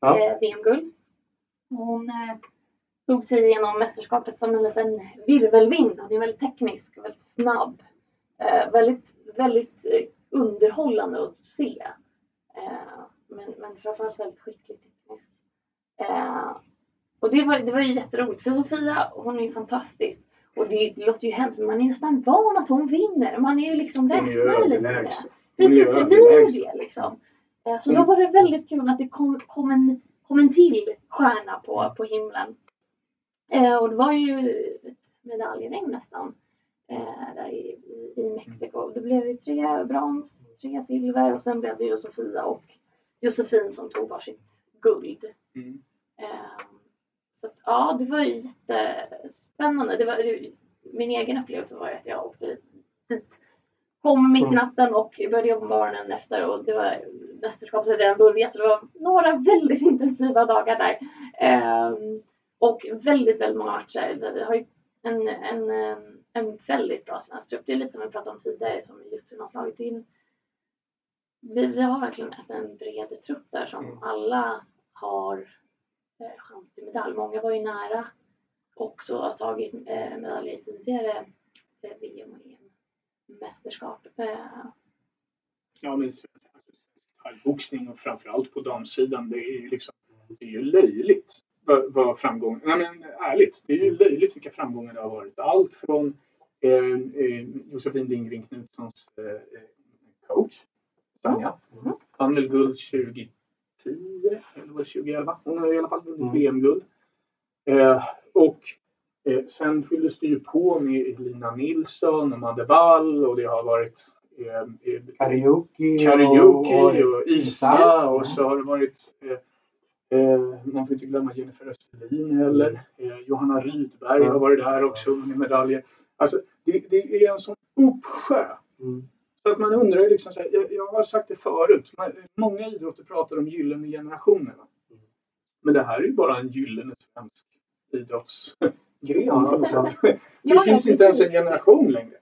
Ja. eh, VM-guld. Hon eh, tog sig igenom mästerskapet som en liten virvelvind. Hon är väldigt teknisk och väldigt snabb. Eh, väldigt, väldigt eh, underhållande att se. Eh, men, men framförallt väldigt skicklig teknisk. Eh, och det var, det var ju jätteroligt för Sofia hon är ju fantastisk. Och det, låter ju hemskt man är nästan van att hon vinner. Man är ju liksom räknar lite med. Precis, det blir ju det liksom. Så då var det väldigt kul att det kom, kom, en, kom en till stjärna på, på himlen. Och det var ju ett medaljregn nästan. Eh, där i, i, Mexiko. Det blev ju tre brons, tre silver och sen blev det ju Sofia och Josefin som tog varsitt guld. Mm. Eh, så att, ja, det var ju jättespännande. Det var, det, min egen upplevelse var ju att jag åkte dit, kom mitt i natten och började jobba morgonen efter och det var mästerskapet hade redan börjat så det var några väldigt intensiva dagar där. Ehm, och väldigt, väldigt många matcher. Vi har ju en, en, en, väldigt bra svensk trupp. Det är lite som vi pratade om tidigare som just hur man slagit in. Vi, vi har verkligen en bred trupp där som Mm. alla har eh, chans till medalj. Många var ju nära också att ha tagit eh, medaljer i tidigare eh, VM och EM-mästerskap. Eh, Ja, men thaiboxning och framförallt på damsidan, det är ju liksom, det är ju löjligt vad, vad framgång... Nej men ärligt, det är ju löjligt vilka framgångar det har varit. Allt från eh, eh, Josefin Lindgren Knutssons eh, eh coach, Sanja. Mm. Vann guld 2010 eller var det 2011? Hon har i alla fall vunnit Mm. VM-guld. Eh, och eh, sen fylldes det ju på med Elina Nilsson och Madde Wall och det har varit eh, eh, Karaoke, Karaoke och Isa Isa. och så har det varit eh, man får inte glömma Jennifer Österlin heller. Eh, Johanna Rydberg har varit där också med medaljer. Alltså det, det är en sån uppsjö. Mm. Så att man undrar ju liksom så här, jag, jag har sagt det förut. Man, många idrotter pratar om gyllene generationer. Mm. Men det här är ju bara en gyllene svensk idrottsgren. Ja. Det Ja, finns ja, inte ens en generation längre.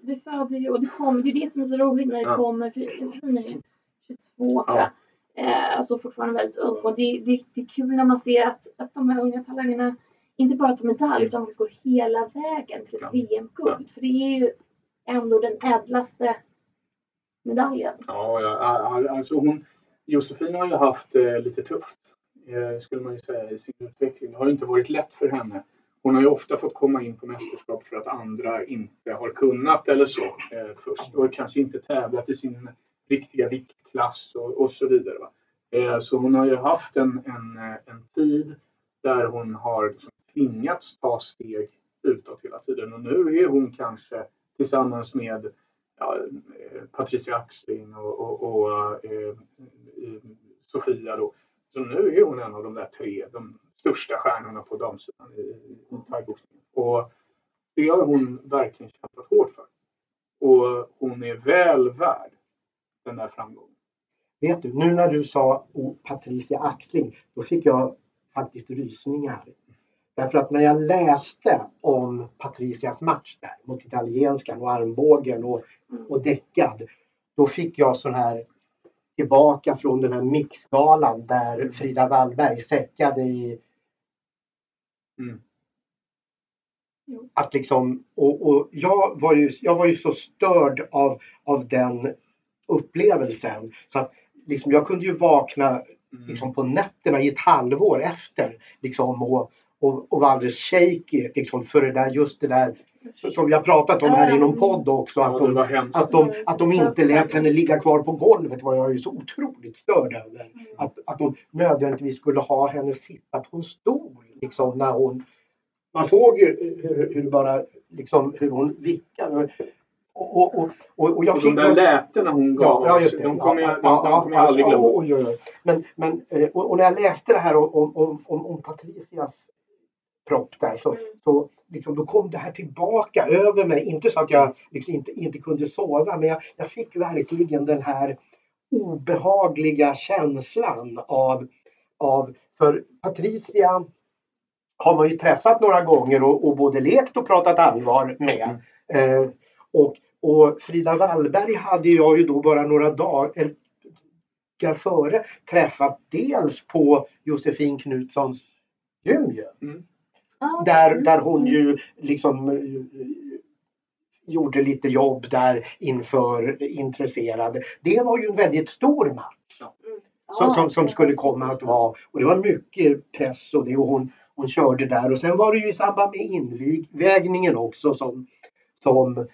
Det föder ju och det kommer, det är det som är så roligt när det Ja. kommer, för Josefin är ju 22 tror Ja. jag. Eh, alltså fortfarande väldigt ung och det, det, det är kul när man ser att, att de här unga talangerna inte bara tar medalj utan faktiskt går hela vägen till ett Ja. VM-guld. För det är ju ändå den ädlaste medaljen. Ja, ja alltså hon, Josefin har ju haft eh, lite tufft, eh, skulle man ju säga, i sin utveckling. Det har inte varit lätt för henne. Hon har ju ofta fått komma in på mästerskap för att andra inte har kunnat eller så eh, först och kanske inte tävlat i sin riktiga viktklass och, och så vidare. Va? Eh, så hon har ju haft en, en, en tid där hon har liksom tvingats ta steg utåt hela tiden och nu är hon kanske tillsammans med ja, eh, Patricia Axling och, och, och eh, Sofia då. Så nu är hon en av de där tre, de största stjärnorna på damsidan i, i thaiboxningen. Och det har hon verkligen kämpat hårt för. Och hon är väl värd den där framgången. Vet du, nu när du sa oh, Patricia Axling, då fick jag faktiskt rysningar. Därför att när jag läste om Patricias match där mot italienskan och armbågen och, och däckad, då fick jag sån här tillbaka från den här mixgalan där Frida Wallberg säckade i Mm. Att liksom, och, och jag, var ju, jag var ju så störd av, av den upplevelsen så att liksom, jag kunde ju vakna Mm. liksom, på nätterna i ett halvår efter liksom, och, och, och var alldeles shaky liksom, för det där, just det där som- vi har pratat om här inom podd också. Att de, att de, att de inte lät henne ligga kvar på golvet var jag ju så otroligt störd över. Att, att de nödvändigtvis skulle ha henne sitta på en stol liksom när hon... Man såg ju hur, hur bara liksom hur hon vickade. Och, och, och, och, jag Och de där lätena hon gav, Ja, ja, just det. de kommer jag, Ja, kommer jag ja, aldrig ja, glömma. oj, oj, oj. Men, men, eh, och, och när jag läste det här om, om, om, om Patricias propp där så, Mm. så liksom, då kom det här tillbaka över mig. Inte så att jag liksom inte, inte kunde sova men jag, jag fick verkligen den här obehagliga känslan av, av för Patricia har man ju träffat några gånger och, och både lekt och pratat allvar med. Eh, och, och Frida Wallberg hade jag ju då bara några dagar före träffat dels på Josefin Knutssons gym ju. Ja, Där, mm. där hon ju liksom eh, gjorde lite jobb där inför intresserade. Det var ju en väldigt stor match som, Ja, som, som det skulle var komma att vara. Och det var mycket press och det och hon, hon körde där. Och sen var det ju i samband med invägningen också som, som eh,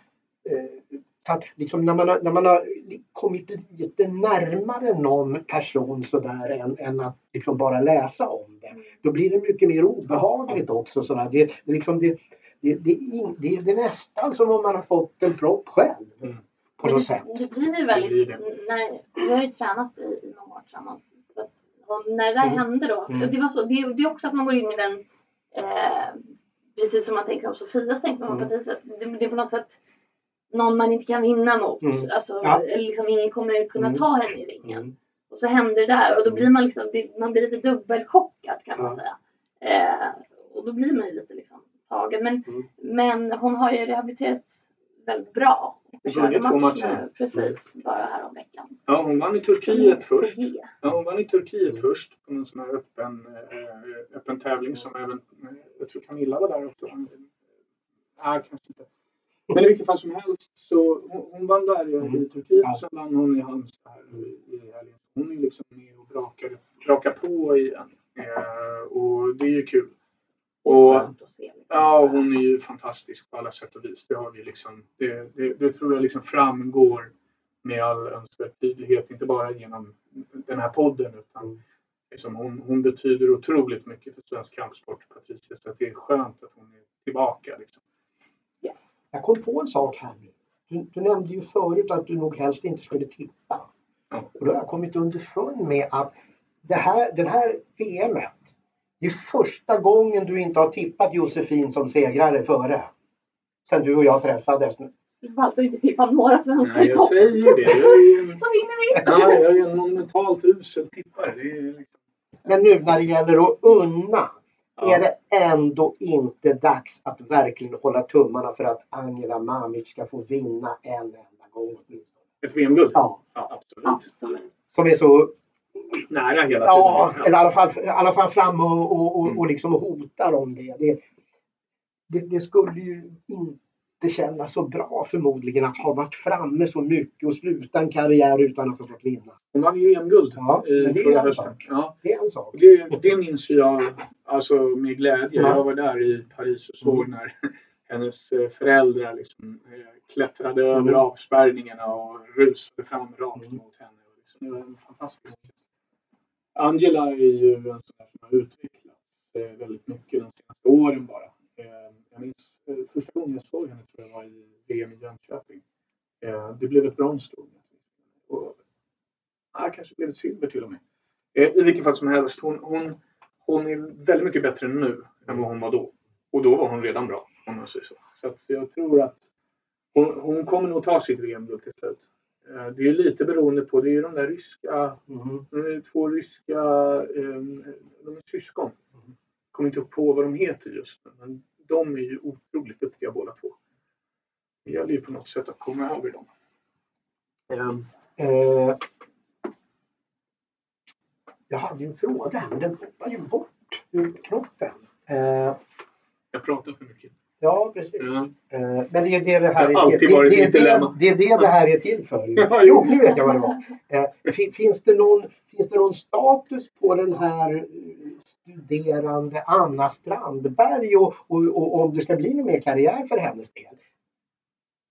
så att liksom när, man har, när man har kommit lite närmare någon person sådär än, än att liksom bara läsa om det. Då blir det mycket mer obehagligt också. Sådär. Det, det, liksom det, det, det, in, det, det är nästan som om man har fått en propp själv. Mm. På något det, sätt. det blir väldigt, när, vi har ju tränat i, många år tillsammans. Och när det där Mm. hände då, Mm. det, var så, det, det är också att man går in med den, eh, precis som man tänker om Sofias tänkte om Mm. Patricia, det, det är på något sätt någon man inte kan vinna mot. Mm. Alltså, Ja. eller liksom ingen kommer kunna Mm. ta henne i ringen. Mm. Och så händer det där och då Mm. blir man liksom, man blir lite dubbelchockad kan man Ja. säga. Eh, och då blir man ju lite liksom tagen. Men, Mm. men hon har ju rehabiliterats väldigt bra. Hon Körde vunnit två match matcher. Precis, bara här om veckan. Ja, hon vann i Turkiet först. Ja, hon vann i Turkiet först på någon sån här öppen, eh, öppen tävling som även, eh, jag tror Camilla var där också. Nej, kanske inte. Men i vilket fall som helst så hon, hon vann där i, Mm. i Turkiet Ja. och sen vann hon i Halmstad här i, helgen. Hon är liksom med och brakar, brakar på igen. Eh, och det är ju kul. Och. Liksom. ja, hon är ju fantastisk på alla sätt och vis. Det, har vi liksom, det, det, det tror jag liksom framgår med all önskvärd tydlighet. Inte bara genom den här podden utan liksom hon, hon betyder otroligt mycket för svensk kampsport, Patricia. Så att det är skönt att hon är tillbaka. Liksom. Jag kom på en sak här nu. Du, du nämnde ju förut att du nog helst inte skulle tippa. Ja. Och då har jag kommit underfund med att det här, den här VMet, det är första gången du inte har tippat Josefin som segrare före. Sen du och jag träffades. Vi har alltså inte tippat några svenskar Nej, i jag topp. säger det. Jag är, ju- Så vinner vi! ja, jag är en monumentalt usel tippare. Det är liksom, Men nu när det gäller att unna, Ja. är det ändå inte dags att verkligen hålla tummarna för att Angela Mamic ska få vinna en enda gång åtminstone? ett VM-guld? Ja, ja, absolut. Absolut. som är så Nära hela Ja, tiden. eller i alla fall, i alla fall fram och, och, och, Mm. och liksom hotar om det. Det, det. det skulle ju inte kännas så bra förmodligen att ha varit framme så mycket och sluta en karriär utan att ha fått vinna. Hon vann ju EM-guld Ja, är förra en hösten. Ja, Det är en sak. det, det minns jag alltså, med glädje. Ja. Jag var där i Paris och såg Mm. när hennes eh, föräldrar liksom, eh, klättrade över Mm. avspärrningarna och rusade fram rakt Mm. mot henne. Liksom, det var en fantastisk Angela är ju en sån som har utvecklats eh, väldigt mycket de senaste åren bara. Eh, jag minns eh, första gången jag såg henne tror jag var i VM i Jönköping. Eh, det blev ett brons då. Och, kanske blev ett silver till och med. Eh, I vilket fall som helst, hon, hon, hon är väldigt mycket bättre nu än vad hon var då. Och då var hon redan bra, om man säger så. Så att jag tror att hon, hon kommer nog ta sitt VM-guld till slut. Eh, Det är lite beroende på, det är ju de där ryska, Mm. de två ryska, eh, de är syskon. Kommer inte på vad de heter just nu, men de är ju otroligt duktiga båda två. Det gäller ju på något sätt att komma över dem. Eh, jag hade ju en fråga här, men den hoppar ju bort ur knoppen. Eh, Jag pratar för mycket. ja, precis. Ja. Eh, men det är det det här är till, varit det, det, det, det är det här är till för. Jo, nu vet jag vad det var. Eh, fi- finns, det någon, finns det någon status på den här eh, studerande Anna Strandberg och, och, och om det ska bli någon mer karriär för hennes del?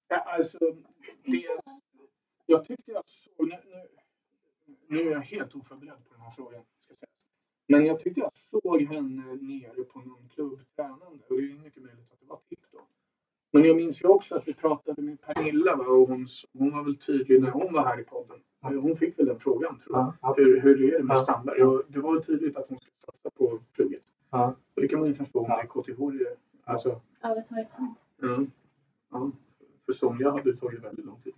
Ja, alltså, det, jag tyckte jag såg... Nu, nu, nu är jag helt oförberedd på den här frågan. Men jag tyckte jag såg henne nere på någon klubb tränande. Och det är mycket möjligt att det var tipp då. Men jag minns ju också att vi pratade med Pernilla va? och hon, hon var väl tydlig när hon var här i podden. Hon fick väl den frågan tror jag. Ja, Hur, hur är det med Ja. Strandberg? Och det var tydligt att hon skulle satsa på plugget. ja. Och det kan man ju förstå Ja. med KTH. det- Alltså, Ja, det tar ett sånt. ja. För somliga hade det tagit väldigt lång tid.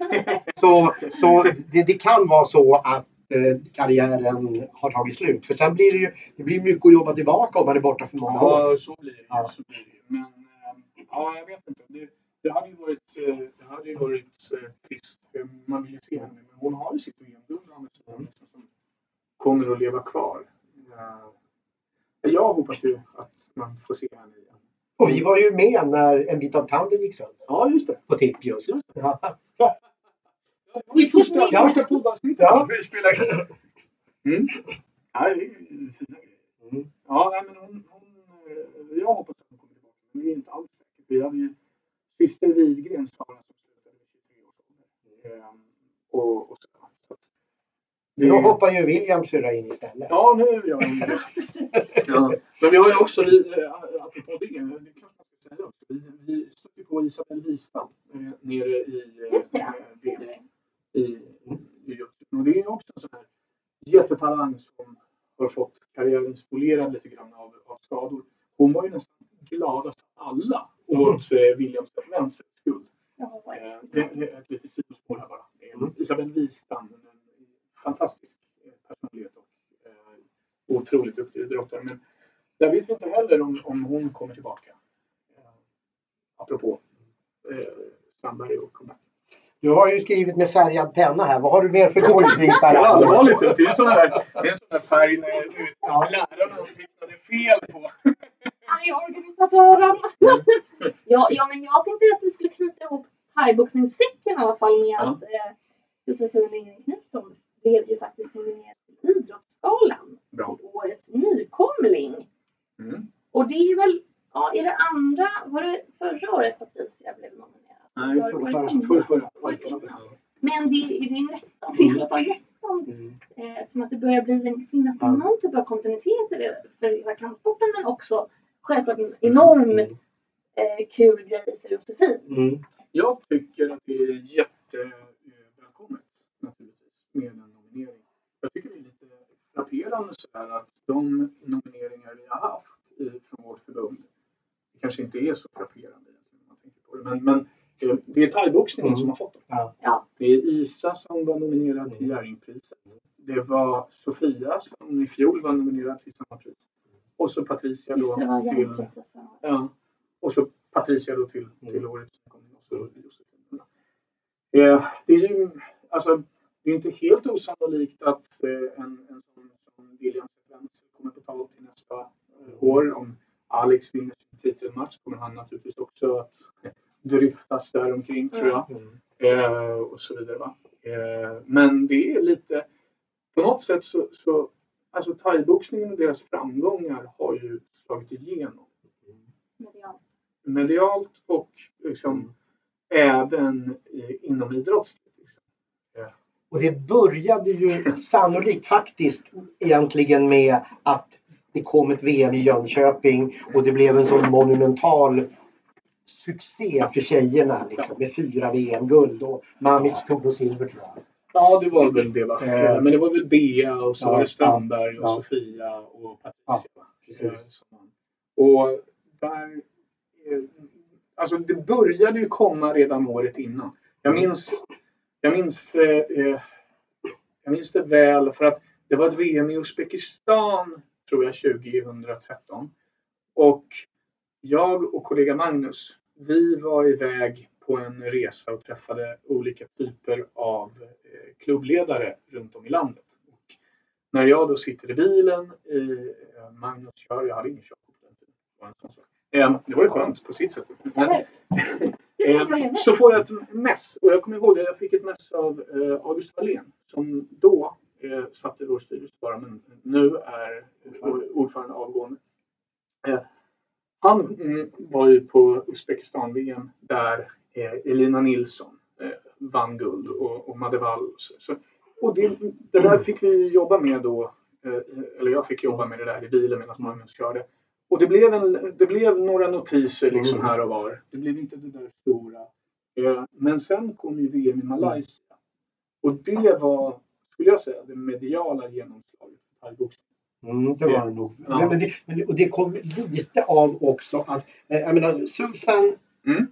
Så, så det, det kan vara så att eh, karriären har tagit slut. För sen blir det ju det blir mycket att jobba tillbaka om man är borta för många år. Ja, så blir det. Ja. Så blir det. Men eh, ja, jag vet inte. Det, det hade ju varit, eh, det hade ju varit trist. Man vill ju se henne. Men hon har ju sitt VM-guld som kommer att leva kvar. Jag hoppas ju att man får se henne igen. Och vi var ju med när en bit av tanden gick sönder Ja, just det. på tipp just. Ja. Det första, Ja. första poddavsnittet. Ja. Vi spelar. Mm. Ja. Mm. Ja, men hon, hon, eh, jag hoppas att hon kommer tillbaka. Men det är inte alls säkert. Vi hade ju syster Widgren Sara som slutade vid 23 års ålder. Ehm, och, och så, det, Då hoppar ju William syrra in istället. Ja, nu gör hon det. Precis. Ja. Men vi har ju också, vi, eh, apropå det, det man ska säga också. Vi, vi stötte på Isabel Wistam eh, nere i eh, Just det. eh, det är det. i, i Göteborg. Och det är också en sån här jättetalang som har fått karriären spolierad lite grann av, av skador. Hon var ju nästan gladast av alla åt eh, Williams Vensers skuld. Ja, Eh, det det ett litet sidospår här bara. Eh, Isabel Wistam, en fantastisk eh, personlighet och eh, otroligt duktig idrottare. Men där vet vi inte heller om, om hon kommer tillbaka. Eh, apropå eh, Strandberg och comeback. Du har ju skrivit med färgad penna här. Vad har du mer för godbitar? Så allvarligt ut. Det är en sån där, det färg när Ja. lärarna tecknade fel på. Arg organisatören. ja, ja, men jag tänkte att vi skulle knyta ihop thaiboxningssäcken i alla fall med Ja. att eh, Josefin Ringren Knutsson blev ju faktiskt nominerad till Idrottsgalan Bra. till årets ny det är väl, ja, är det andra, var det förra året Patricia blev nominerad? Nej, Var- förra-? Men det, är nästan, det är i alla fall nästan Mm. eh, som att det börjar bli en, finnas Ja. någon typ av kontinuitet i det för hela kampsporten men också självklart en enorm Mm. eh, kul grej i filosofin. Mm. Jag tycker att det är jättevälkommet naturligtvis med. Jag tycker det är lite frapperande sådär att de nomineringar vi har haft i, från vårt förbund det kanske inte är så frapperande egentligen om man tänker på det. Men, men eh, det är thaiboxningen Mm. som har fått dem. Ja. Ja. Det är Isa som var nominerad till Jerringpriset. Det var Sofia som i fjol var nominerad till samma pris. Och så Patricia Just det, det var då till. Ja. Och så Patricia då till, till Mm. årets och så Josefin. Eh, det är ju alltså, det är inte helt osannolikt att eh, en, en sån som William Svensson kommer på tal till nästa eh, år. Om Alex vinner sin titelmatch kommer han naturligtvis också att dryftas däromkring tror jag. Mm. Eh, och så vidare. Va? Eh, men det är lite, på något sätt så, så alltså thaiboxningen och deras framgångar har ju slagit igenom medialt. medialt och liksom även i, inom idrottsligt. Och det började ju sannolikt faktiskt egentligen med att det kom ett VM i Jönköping och det blev en sån monumental succé för tjejerna liksom, med fyra VM-guld och Mamic tog då silver tror jag. Ja, det var väl det va? Eh. Men det var väl Bea och så Ja, var det Strandberg och ja. Sofia och Patricia. Eh. Och där... eh, Alltså det började ju komma redan året innan. Jag minns, jag minns, eh, eh, jag minns det väl för att det var ett VM i Uzbekistan tror jag 2013. Och jag och kollega Magnus, vi var iväg på en resa och träffade olika typer av eh, klubbledare runt om i landet. Och när jag då sitter i bilen, i, eh, Magnus kör, jag hade ingen körkort på den tiden. Det var ju skönt på sitt sätt. Men, Eh, så får jag ett mess och jag kommer ihåg att jag fick ett mess av eh, August Wallén som då eh, satt i vår styrelse bara men nu är ordförande avgående. Eh, han mm, var ju på Uzbekistan-VM där eh, Elina Nilsson eh, vann guld och, och Madde Wall. Så, så, och det, det där fick vi jobba med då, eller jag fick jobba med det där i bilen medan Magnus körde. Och det blev, en, det blev några notiser liksom Mm. här och var. Det blev inte det där stora. Eh, Men sen kom ju VM i Malaysia. Och det var, skulle jag säga, det mediala genomslaget för thaiboxning. Mm, det var det nog. Ja. Men, men det, men det, och det kom lite av också att, eh, jag menar Susan Mm.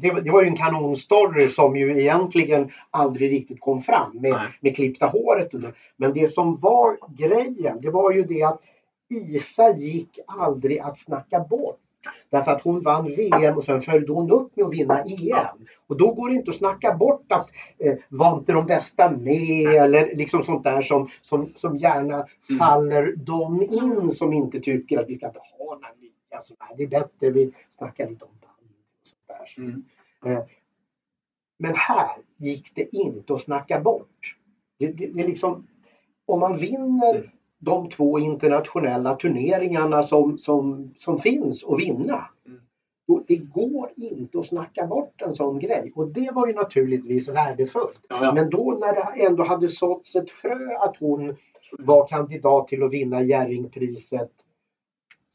det, var- det var ju en kanonstory som ju egentligen aldrig riktigt kom fram med, Nej. med klippta håret. Men det som var grejen, det var ju det att Isa gick aldrig att snacka bort. Därför att hon vann VM och sen följde hon upp med att vinna EM. Och då går det inte att snacka bort att eh, var inte de bästa med eller liksom sånt där som, som, som gärna Mm. faller dem in som inte tycker att vi ska inte ha några nya sådana här. Det är bättre vi snackar lite om band och sånt där. Mm. men här gick det inte att snacka bort. Det, det, det är liksom, om man vinner de två internationella turneringarna som, som, som finns att vinna. Mm. Då, det går inte att snacka bort en sån grej och det var ju naturligtvis värdefullt. Ja. Men då när det ändå hade såtts ett frö att hon var kandidat till att vinna Jerringpriset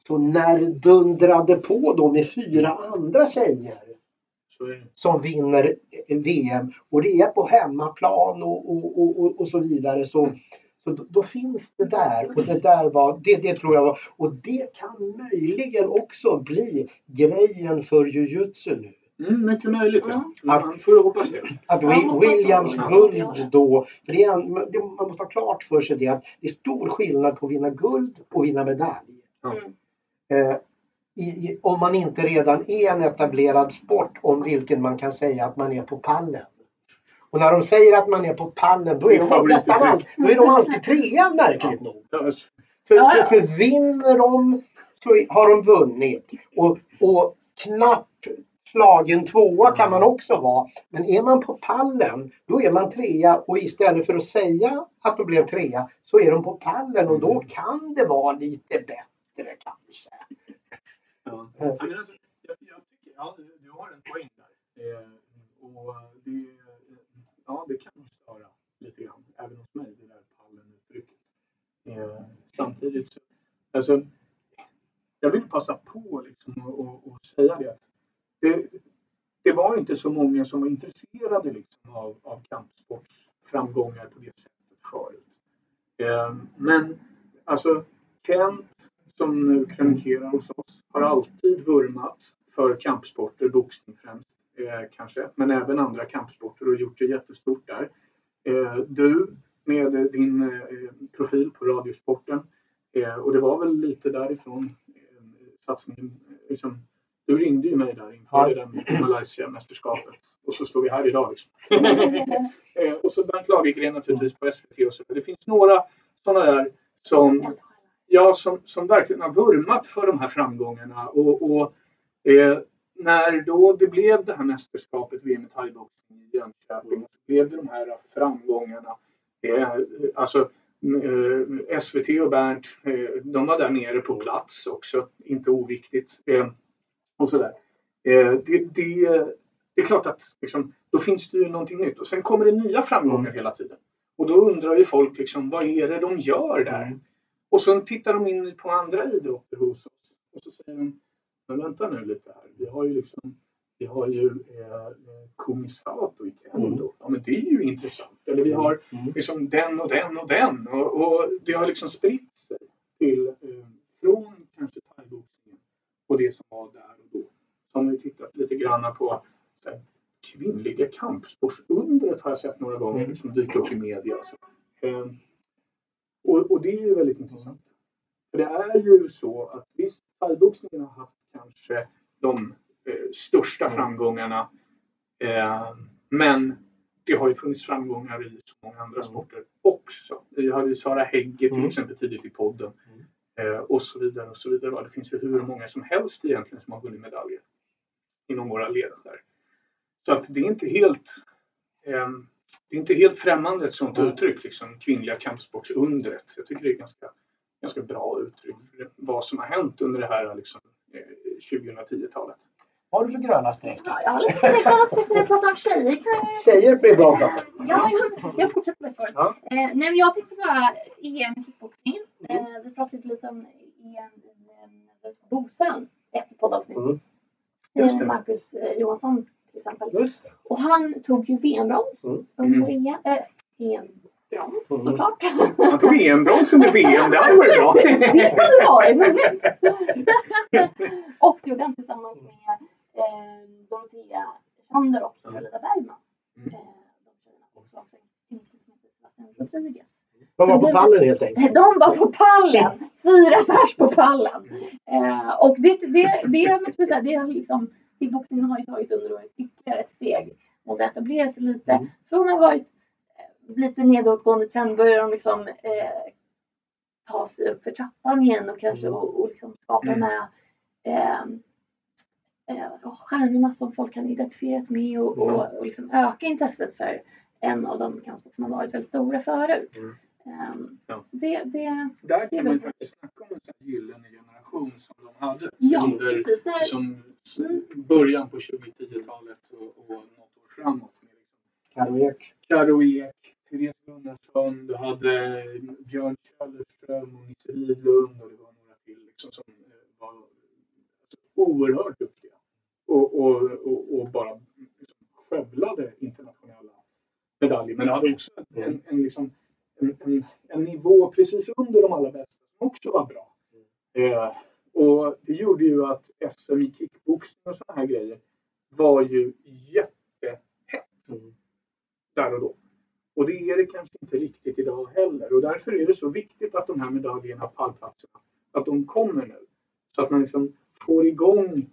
så när dundrade på då med fyra andra tjejer som vinner VM och det är på hemmaplan och, och, och, och, och så vidare så, så då, då finns det där och det där var, det, det tror jag var och det kan möjligen också bli grejen för jujutsu nu. Mm, mycket möjligt ja. Mm. Man får hoppas det. Att Ja, Williams guld då, för det är, en- det, man måste ha klart för sig det att det är stor skillnad på att vinna guld och vinna medalj. Mm. Eh, i, i, om man inte redan är en etablerad sport om vilken man kan säga att man är på pallen. Och när de säger att man är på pallen då är, de, nästan all, då är de alltid trea märkligt nog. Ja, alltså, För, Ja, ja. för, för vinner de så har de vunnit. Och, och knapp slagen tvåa kan man också vara. Men är man på pallen då är man trea och istället för att säga att de blev trea så är de på pallen och då kan det vara lite bättre kanske. Ja. Men alltså, jag, jag tycker, ja, du- du har en poäng där. Eh, och det, ja, det kan nog störa lite grann, även hos mig, det där pallen-uttrycket. Eh, samtidigt så, alltså, jag vill passa på liksom och, och, och säga det att det, det var inte så många som var intresserade liksom av, av kampsportsframgångar på det sättet förut. Eh, men alltså Kent som nu krönikerar hos oss har alltid vurmat för kampsporter, boxning främst eh, kanske, men även andra kampsporter och gjort det jättestort där. Eh, du med din eh, profil på Radiosporten eh, och det var väl lite därifrån eh, satsningen, liksom, du ringde ju mig där inför Ja. Malaysia-mästerskapet och så står vi här idag. Liksom. Eh, och så Bernt Lagergren naturligtvis på SVT och så. Det finns några sådana där som, ja, som, som verkligen har vurmat för de här framgångarna. Och, och eh, när då det blev det här mästerskapet, VM i thaiboxning i Jönköping, så blev det de här framgångarna. Alltså eh, SVT och Bernt, eh, de var där nere på plats också, inte oviktigt. Eh, och sådär. Det, det, det är klart att liksom, då finns det ju någonting nytt. Och sen kommer det nya framgångar hela tiden. Och då undrar ju folk liksom, vad är det de gör där? Mm. Och så tittar de in på andra idrotter hos oss. Och så säger de, men vänta nu lite här. Vi har ju liksom vi har ju eh, Kumisato i kendo. Ja, men det är ju intressant. Eller vi har Mm. liksom den och den och den. Och, och det har liksom spritt sig till, eh, från kanske thaiboxningen och det som var där och då. Så har vi tittat lite grann på här, kvinnliga kampsportsundret har jag sett några gånger Mm. som dyker upp i media. Så. Eh, och, och det är ju väldigt intressant. För det är ju så att visst, thaiboxningen har haft kanske de eh, största Mm. framgångarna. Eh, men det har ju funnits framgångar i så många andra Mm. sporter också. Vi hade ju Sara Hägge till Mm. exempel tidigt i podden. Eh, och så vidare och så vidare. Det finns ju hur många som helst egentligen som har vunnit medaljer inom våra led där. Så att det är inte helt eh, det är inte helt främmande ett sådant Mm. uttryck, liksom kvinnliga kampsportsundret. Jag tycker det är ganska, ganska bra uttryck för vad som har hänt under det här liksom, 2010-talet. Vad har du för gröna streck? Ja, jag har lite gröna streck när jag pratar om tjejer. Kan jag... Tjejer blir bra att prata. Ja, jag, jag fortsätter med spåret. Ja. Eh, nej, men jag tänkte bara EM i kickboxning. Eh, vi pratade lite om EM i eh, Bosön efter poddavsnittet. Mm. Just det. Eh, Marcus eh, Johansson till exempel. Just det. Och han tog ju VM-brons Mm. under Mm. EM. EM-brons Mm. såklart. Han tog EM-brons under VM, det varit bra. det hade varit roligt. och det gjorde han tillsammans med eh, Dorotea Sander och Carolina Bergman. Mm. Eh, de också. också en kille var på pallen helt enkelt. De var på pallen! Fyra pers på pallen. Eh, och det, det, det, måste jag säga, det har liksom, kickboxningen har ju tagit under ytterligare ett steg mot att etablera sig lite. Mm. Från att ha varit lite nedåtgående trend börjar de liksom eh, ta sig upp för trappan igen och kanske Mm. och, och liksom skapa de här eh, eh, stjärnorna som folk kan identifieras med och, Mm. och, och liksom öka intresset för en av de kampsporter som har varit väldigt stora förut. Mm. Ehm, Ja. det, det, Där kan man ju faktiskt snacka om en gyllene generation som de hade ja, under precis. Det här, som, Mm. början på 2010-talet och, och något år framåt. Med liksom Therese Gunnarsson, du hade Björn Källerström och Nisse Widlund och det var några till liksom, som eh, var alltså, oerhört duktiga. Och, och, och, och bara liksom, skövlade internationella medaljer. Men du hade också en, en, liksom, en, en, en nivå precis under de allra bästa som också var bra. Eh, och det gjorde ju att SM i kickboxning och sådana här grejer var ju jättehett Mm. där och då. Och det är det kanske inte riktigt idag heller. Och därför är det så viktigt att de här medaljerna, pallplatserna, att de kommer nu. Så att man liksom får igång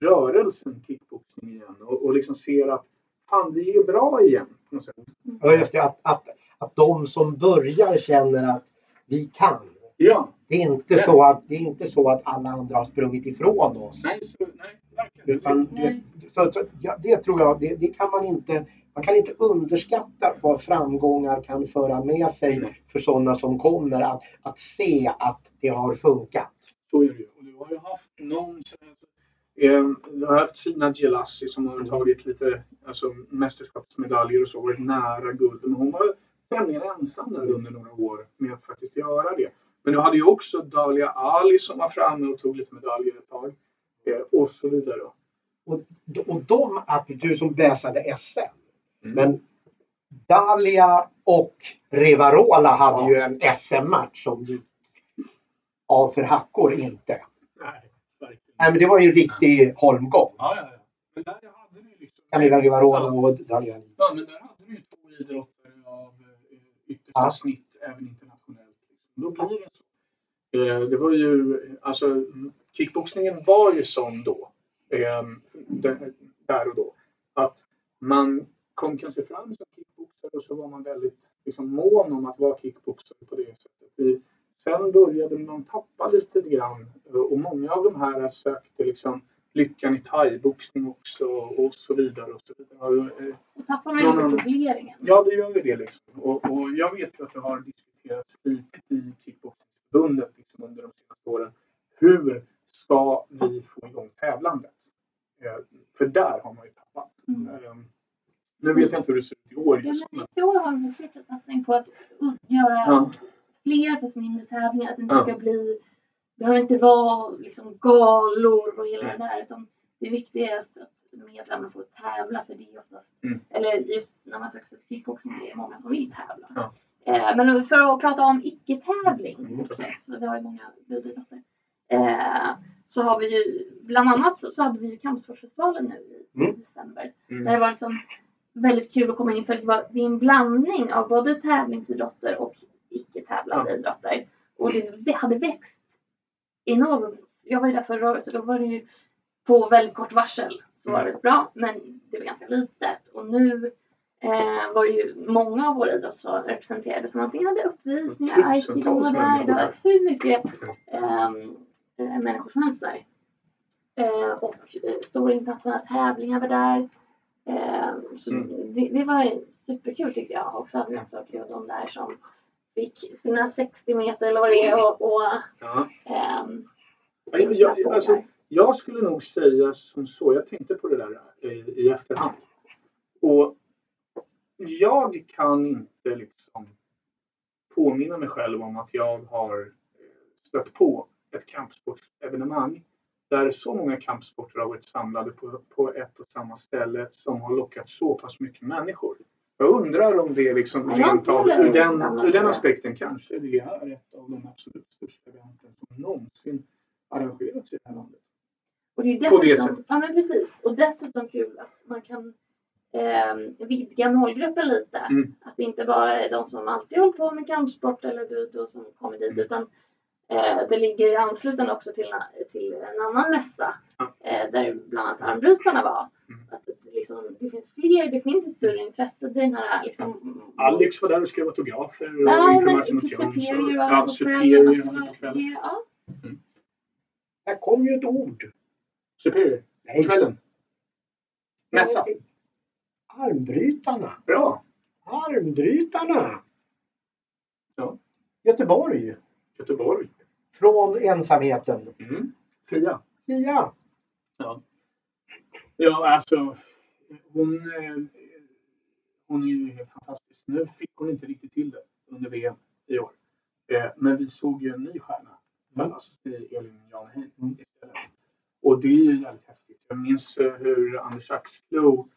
rörelsen kickboxning igen och, och liksom ser att fan, vi är bra igen. På något sätt. Ja, just det. Att, att, att de som börjar känner att vi kan. Ja, Det är inte, så att, det är inte så att alla andra har sprungit ifrån oss. nej, så, nej verkligen. Utan det, Nej. så, så, ja, det tror jag, det, det kan man inte, man kan inte underskatta vad framgångar kan föra med sig för sådana som kommer att, att se att det har funkat. Så är det ju. Och du har ju haft någon eh, du har haft Sina Gelassi som har tagit lite alltså, mästerskapsmedaljer och så, varit nära guld. Men hon var tämligen ensam där under några år med att faktiskt göra det. Men du hade ju också Dalia Ali som var framme och tog lite medaljer ett tag. Eh, och så vidare. Och, och de, att du som väsade SM. Men Dalia och Rivarola hade Ja. ju en SM-match som du av för hackor inte. Nej. Nej, men det var ju en riktig holmgång. Ja, ja, ja. Men där hade du ju liksom... Camilla Rivarola och Dalia. Ja, men där hade du ju två idrotter av eh, yttersta Ja. snitt även internationellt. Då blir det så. Eh, det var ju, alltså mm, kickboxningen var ju sån då, eh, där och då, att man kom kanske fram som kickboxare och så var man väldigt liksom, mån om att vara kickboxare på det sättet. Vi, sen började man tappa lite grann eh, och många av de här sökte liksom lyckan i thaiboxning också och så vidare. Och så vidare. Och, eh, tappar man Ja, lite profileringen. Ja, det gör ju det. Liksom. Och, och jag vet ju att det har diskuterats flitigt i kickboxningsförbundet liksom, under de senaste åren. Hur ska vi få igång tävlandet? Eh, för där har man ju tappat. Mm. Nu vet jag inte hur det ser ut i år Ja, men i år har också en satsning på att göra Ja. fler fast mindre tävlingar. Att det inte Ja. ska bli, det behöver inte vara liksom galor och hela Nej. det där. Utan det viktiga är att medlemmarna får tävla för det är oftast, Mm. eller just när man söker sig till kickboxning, det är många som vill tävla. Ja. Eh, men för att prata om icke-tävling Mm. också, för vi har ju många budidrotter. Eh, så har vi ju, bland annat så, så hade vi ju kampsportsfestivalen nu i Mm. december. Mm. Där det var liksom väldigt kul att komma in för det, var, det är en blandning av både tävlingsidrotter och icke-tävlande idrotter. Och det, det hade växt enormt. Jag var ju där förra året och då var det ju på väldigt kort varsel så var det väldigt bra men det var ganska litet. Och nu eh, var det ju många av våra idrotter representerade som antingen hade uppvisningar, aikido det där. hur mycket ehm, eh, människor som helst där. Eh, och eh, stora internationella tävlingar var där. Eh, så Mm. det, det var superkul tyckte jag. Och så hade också kul de där som fick sina 60 meter eller vad det är och, och Ja. ehm, Ja, jag- jag- alltså. Jag skulle nog säga som så, jag tänkte på det där i, i efterhand. Och jag kan inte liksom påminna mig själv om att jag har eh, stött på ett kampsportsevenemang där så många kampsporter har varit samlade på, på ett och samma ställe som har lockat så pass mycket människor. Jag undrar om det liksom rent av ur den, ur den aspekten kanske det är ett av de absolut största eventen som någonsin arrangerats i det här landet. Och det är På det dessutom, sättet. ja men precis. Och dessutom kul att man kan ehm, vidga målgruppen lite. Mm. Att det inte bara är de som alltid hållit på med kampsport eller budo som kommer dit Mm. utan eh, det ligger i anslutande också till, till en annan mässa eh, där bland annat armbrytarna var. Mm. Att det, liksom, det finns fler, det finns ett större intresse. Den här liksom, Alex var där och skrev autografer och Ja, matchen mot Jones. Och- var Ja, på Superior på kvällen. ja. Här kom ju ett ord. Superior. Nej. Kvällen. Mässa. Armbrytarna. Bra. Armbrytarna. Ja. Göteborg. Göteborg. Från ensamheten. Mm. Fia. Fia. Ja. Ja, alltså. Hon, eh, hon är ju helt fantastisk. Nu fick hon inte riktigt till det under VM i år. Eh, Men vi såg ju en ny stjärna födas i Elin Janheim Mm. Och det är ju jävligt häftigt. Jag minns eh, hur Anders Axklo,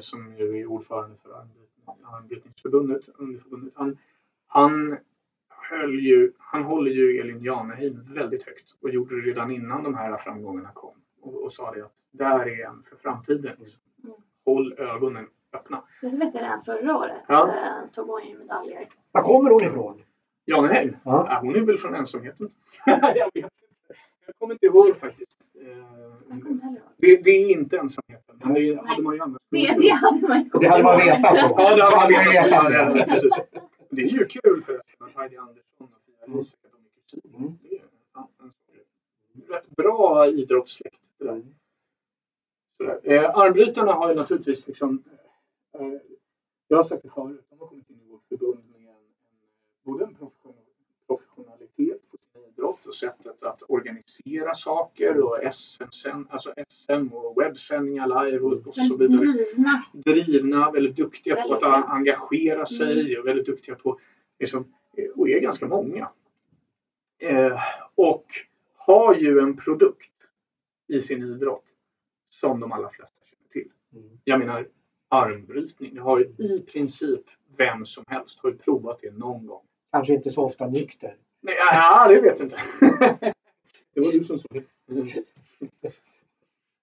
som ju är ordförande för armbrytning- armbrytningsförbundet, underförbundet, han, han, höll ju, han håller ju Elin Janheim väldigt högt och gjorde det redan innan de här framgångarna kom. Och, och sa det att där är en för framtiden. Liksom. Mm. Håll ögonen öppna. Det vet jag redan förra året. Ja. Eh, tog hon ju medaljer. Var kommer hon ifrån? Janheim? Ja. Ja, hon är väl från ensamheten. jag vet inte. Jag kommer inte ihåg faktiskt. Jag. Det, det är inte ensamheten. Men det hade man ju annars Det, det hade man ju Det hade man vetat då. Ja, det hade man vetat. Ja, vetat. ja, precis. Det är ju kul förresten att Heidi Andersson och Fia Mm. Risek att de är kusiner. Mm. Det är ja, en sån- rätt bra idrottssläkt. Sådär. Eh, armbrytarna har ju naturligtvis liksom, eh, jag har sagt det förut, de har kommit in i vårt förbund med en, både en profession, professionalitet idrott och sättet att organisera saker och SM, sen- alltså SM och webbsändningar live och, och så vidare. Drivna. Drivna, väldigt duktiga på att Väldigt, a- ja. engagera sig och väldigt duktiga på, liksom, eh, och är ganska många. Eh, och har ju en produkt i sin idrott som de allra flesta känner till. Mm. Jag menar armbrytning. Det har ju i princip vem som helst har ju provat det någon gång. Kanske inte så ofta nykter. Nej, ja, det vet jag inte. det var du som sa det.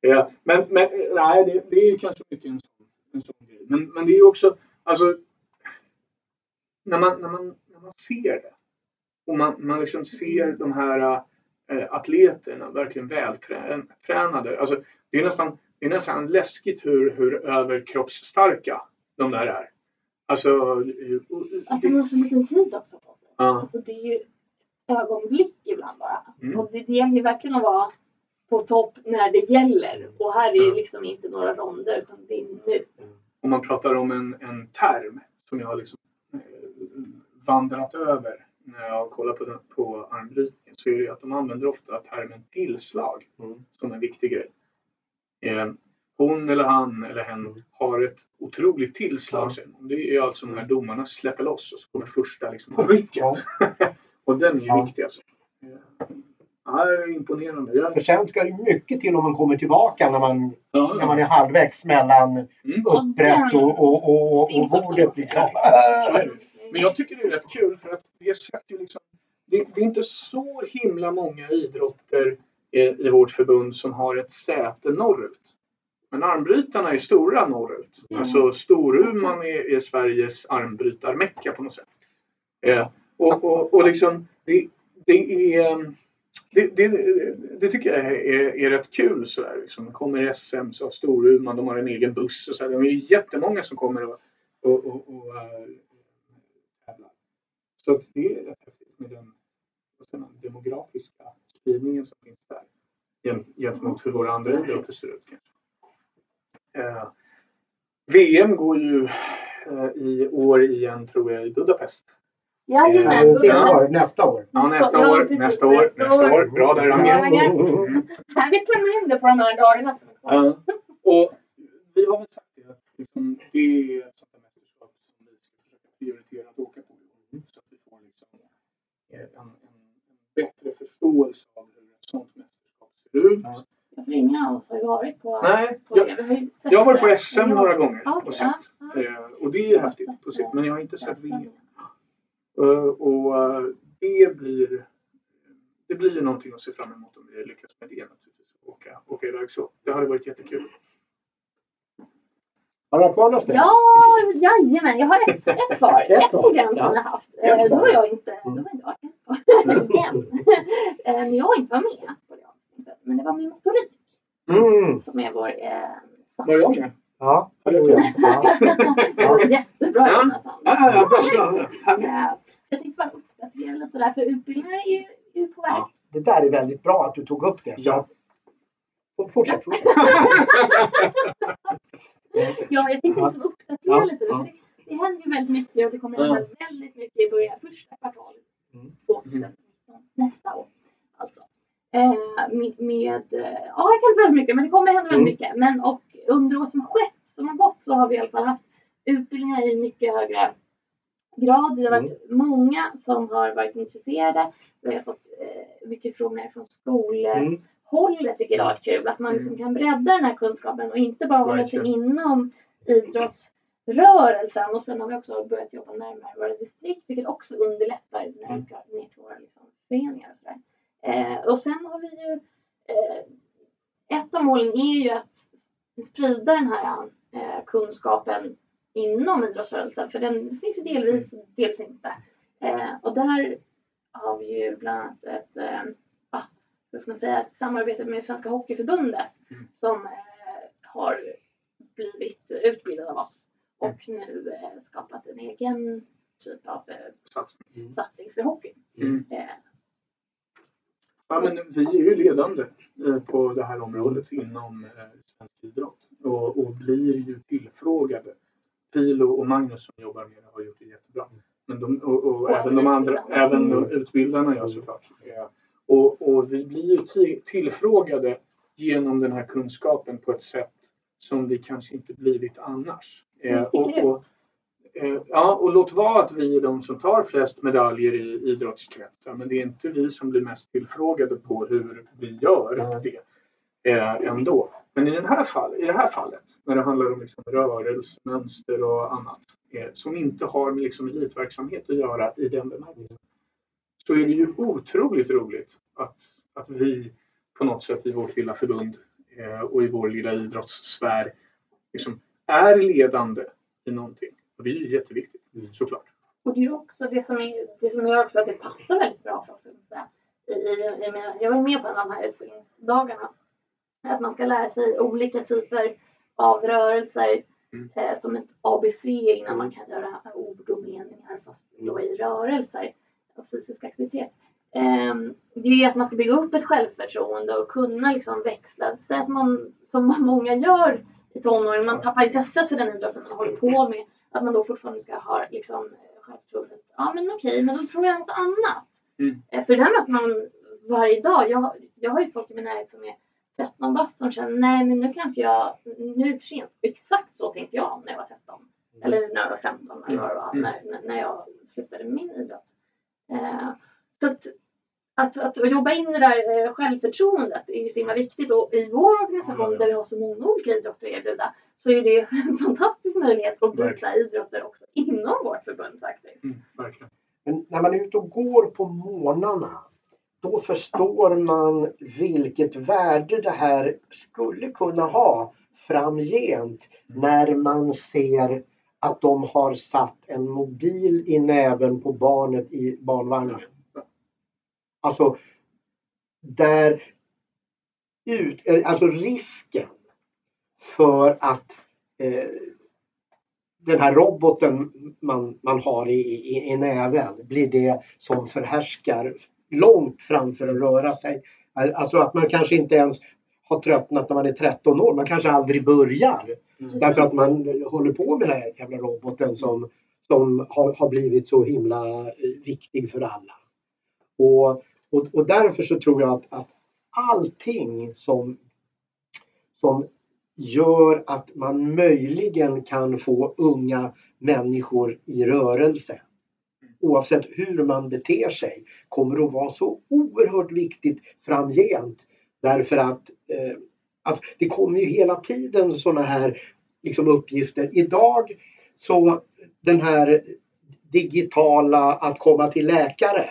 ja, men, men nej, det, det är ju kanske mycket en sån, en sån grej. Men, men det är ju också, alltså, när man, när man, när man ser det och man, man liksom ser de här äh, atleterna verkligen vältränade. Alltså, det är nästan, det är nästan läskigt hur, hur överkroppsstarka de där är. Alltså, Att de har så liten tid också på sig. ja. Alltså det är ju ögonblick ibland bara. Mm. Och det, det gäller ju verkligen att vara på topp när det gäller. Och här är det Mm. liksom inte några ronder utan det är nu. om man pratar om en, en term som jag har liksom, eh, vandrat över när jag har kollat på, den, på armbrytningen så är det att de använder ofta termen tillslag Mm. som en viktig grej. Eh, hon eller han eller hen har ett otroligt tillslag. Ja. Det är alltså när domarna släpper loss och så kommer första liksom, Ja. och den är ju Ja. viktig alltså. Ja, det är imponerande. Jag, För sen ska det mycket till om man kommer tillbaka när man, ja, när man är halvvägs mellan Mm. upprätt och, och, och, och, så bordet. Liksom. Men jag tycker det är rätt kul för att det sätter ju liksom det, det är inte så himla många idrotter i, i vårt förbund som har ett säte norrut. Men armbrytarna är stora norrut. Mm. Alltså Storuman är, är Sveriges armbrytarmecka på något sätt. Eh, och, och, och liksom det, det är um, det, det, det tycker jag är, är, är rätt kul sådär. Liksom. Kommer SM, så har Storuman, de har en egen buss och så. där. Det är jättemånga som kommer och, och, och, och uh, tävlar. Så att det är rätt häftigt med den den demografiska spridningen som finns där. Gentemot hur våra andra idrotter ser ut. Eh, VM går ju eh, i år igen tror jag i Budapest. Jajamän, år, Budapest. nästa år. Ja, nästa Ja, år, precis, nästa år, nästa år. Bra där Ja. Här, vi klämmer in det på de här dagarna som är kvar. Ja. Och vi har väl sagt det att liksom, det är ett sånt här mästerskap som vi ska försöka prioritera att åka på. Så att vi får liksom eh, en, en, en bättre förståelse av hur ett sånt mästerskap ser ut. Ja. Ja, för ingen av oss har ju varit på, Nej, på jag, det. Jag har varit på. SM några gånger Ja, och okej, sett. ja, ja. Eh, och det är häftigt på det. men jag har inte sett Ja, VM. Eh, och eh, det blir det blir ju någonting att se fram emot om vi lyckas med det naturligtvis. Åka, åka iväg så. Det hade varit jättekul. Har du varit på något ställe? Ja, jajamän. Jag har ett, ett kvar. Ett Ett kvar. program som Ja. jag har haft. Ett Eh, Då kvar. var jag inte, då var inte jag. Eh, När jag inte var med på det avsnittet. Men det var min motorik Mm. som är vår eh, Var jag med? Ja, det jag tror jag. Ja. Det var jättebra. Jonathan. Ja, ja, ja, jag tänkte bara uppdatera lite där för utbildningar är ju, är ju på väg. Ja. Det där är väldigt bra att du tog upp det. Ja. Fortsätt, fortsätt. Ja, jag tänkte Ja. liksom uppdatera Ja. lite. Ja. För det, det händer ju väldigt mycket och det kommer hända väldigt mycket i början, första kvartalet Mm. 2019, nästa år. Alltså. Eh, med, med, eh, ja, jag kan inte säga för mycket, men det kommer hända väldigt Mm. mycket. Men och under året som har skett, som har gått, så har vi i alla fall haft utbildningar i mycket högre grad. Det har varit många som har varit intresserade. Vi har fått eh, mycket frågor från skolhållet, Mm. vilket har varit kul. Att man liksom kan bredda den här kunskapen och inte bara hålla sig inom idrottsrörelsen. Och sen har vi också börjat jobba närmare våra distrikt, vilket också underlättar när vi Mm. ska ner till våra liksom, föreningar och sådär. Eh, och sen har vi ju eh, ett av målen är ju att sprida den här eh, kunskapen inom idrottsrörelsen. För den finns ju delvis och delvis inte. Eh, och där har vi ju bland annat ett, eh, ah, vad ska man säga, ett samarbete med Svenska Hockeyförbundet Mm. som eh, har blivit utbildad av oss och nu eh, skapat en egen typ av eh, Satsning. satsning för hockey. Mm. Eh, Ja, men vi är ju ledande eh, på det här området inom svensk idrott och, och blir ju tillfrågade. Pilo och Magnus som jobbar med det har gjort det jättebra. Men de, och, och, Och även de andra, även Mm. utbildarna ja såklart. Eh, Och, och vi blir ju ti- tillfrågade genom den här kunskapen på ett sätt som vi kanske inte blivit annars. Det Eh, sticker och, och, eh, ja, och låt vara att vi är de som tar flest medaljer i idrottskretsar, men det är inte vi som blir mest tillfrågade på hur vi gör det eh, ändå. Men i, den här fall, i det här fallet, när det handlar om liksom rörelsemönster och annat eh, som inte har med liksom elitverksamhet att göra i den bemärkelsen, så är det ju otroligt roligt att, att vi på något sätt i vårt lilla förbund eh, och i vår lilla idrottssfär liksom är ledande i någonting. Och det är ju jätteviktigt, Mm. såklart. Och det är också det som, är, det som gör också att det passar väldigt bra för oss. att säga. I, i, jag, jag var med på en av de här utbildningsdagarna. Att man ska lära sig olika typer av rörelser Mm. eh, som ett ABC innan man kan göra ord och meningar fast då i rörelser och fysisk aktivitet. Ehm, det är ju att man ska bygga upp ett självförtroende och kunna liksom växla. Så att man, som många gör i tonåren, man tappar intresset för den idrotten man håller på med. Att man då fortfarande ska ha liksom, självförtroendet. Ja men okej, men då provar jag något annat. Mm. Eh, För det här möter man varje dag. Jag, jag har ju folk i min närhet som är 13 bast som känner nej men nu kan inte jag, nu är det för sent. Exakt så tänkte jag när jag var 13. Eller när jag var 15 eller vad det var, Mm. när, när- jag slutade min idrott. Eh, så att, att, att jobba in det där eh, självförtroendet är ju så himla viktigt och i vår organisation Ja, ja. där vi har så många olika idrotter att erbjuda så är det en fantastisk möjlighet att byta idrotter också inom vårt förbund faktiskt. Mm, verkligen. Men när man är ute och går på morgnarna då förstår man vilket värde det här skulle kunna ha framgent när man ser att de har satt en mobil i näven på barnet i barnvagnen. Alltså där ut, eh, alltså risken för att eh, den här roboten man, man har i, i, i näven blir det som förhärskar långt framför att röra sig. Alltså att man kanske inte ens har tröttnat när man är 13 år. Man kanske aldrig börjar. Mm. Därför att man håller på med den här jävla roboten som, som har, har blivit så himla eh, viktig för alla. Och, och, och därför så tror jag att, att allting som, som gör att man möjligen kan få unga människor i rörelse oavsett hur man beter sig kommer att vara så oerhört viktigt framgent. Därför att eh, alltså, det kommer ju hela tiden sådana här liksom, uppgifter. Idag så den här digitala att komma till läkare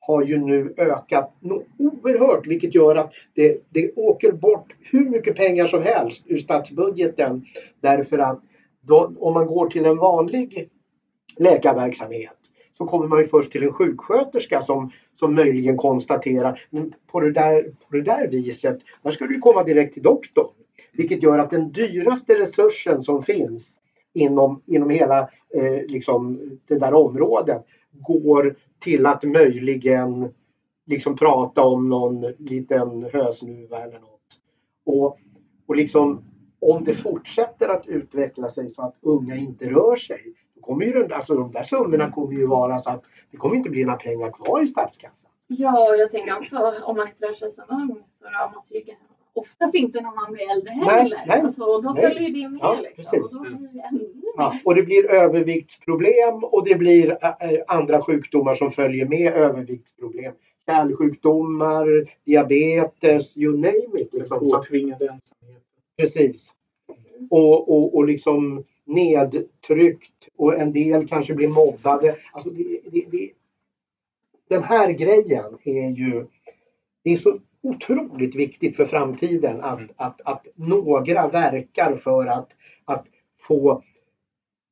har ju nu ökat oerhört vilket gör att det, det åker bort hur mycket pengar som helst ur statsbudgeten därför att då, om man går till en vanlig läkarverksamhet så kommer man ju först till en sjuksköterska som, som möjligen konstaterar men på det, där, på det där viset, där ska du komma direkt till doktorn. Vilket gör att den dyraste resursen som finns inom, inom hela eh, liksom det där området går till att möjligen liksom prata om någon liten hösnuva eller något. Och, och liksom om det fortsätter att utveckla sig så att unga inte rör sig. Kommer ju den, alltså de där summorna kommer ju vara så att det kommer inte bli några pengar kvar i statskassan. Ja, jag tänker också om man inte rör sig som ung så rör man sig ju oftast inte när man blir äldre Nej, heller. nej, alltså, och då nej. följer ju det med Ja, liksom. Och då blir det ännu mer. Ja, och det blir överviktsproblem och det blir andra sjukdomar som följer med överviktsproblem. Kärlsjukdomar, diabetes, you name it. Liksom. Påtvingad ensamhet. precis. Och, och, och liksom nedtryckt och en del kanske blir mobbade. Alltså det, det, det, den här grejen är ju det är så otroligt viktigt för framtiden att, Mm. att, att några verkar för att, att få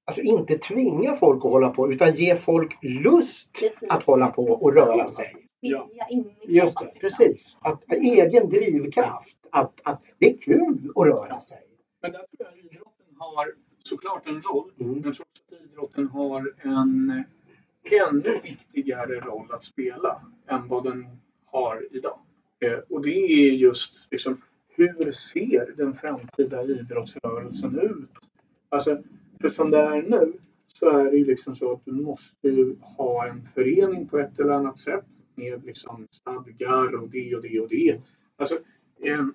Alltså inte tvinga folk att hålla på utan ge folk lust Precis. att hålla på och röra sig. Inifrån. Just det, precis. Att, egen drivkraft. Att, att det är kul att röra sig. Men där tror jag idrotten har såklart en roll. Mm. Men jag tror också att idrotten har en ännu viktigare roll att spela än vad den har idag. Eh, och det är just liksom, hur ser den framtida idrottsrörelsen ut? Alltså, för som det är nu så är det ju liksom så att du måste ju ha en förening på ett eller annat sätt. med liksom stadgar och det och det och det. Alltså, eh,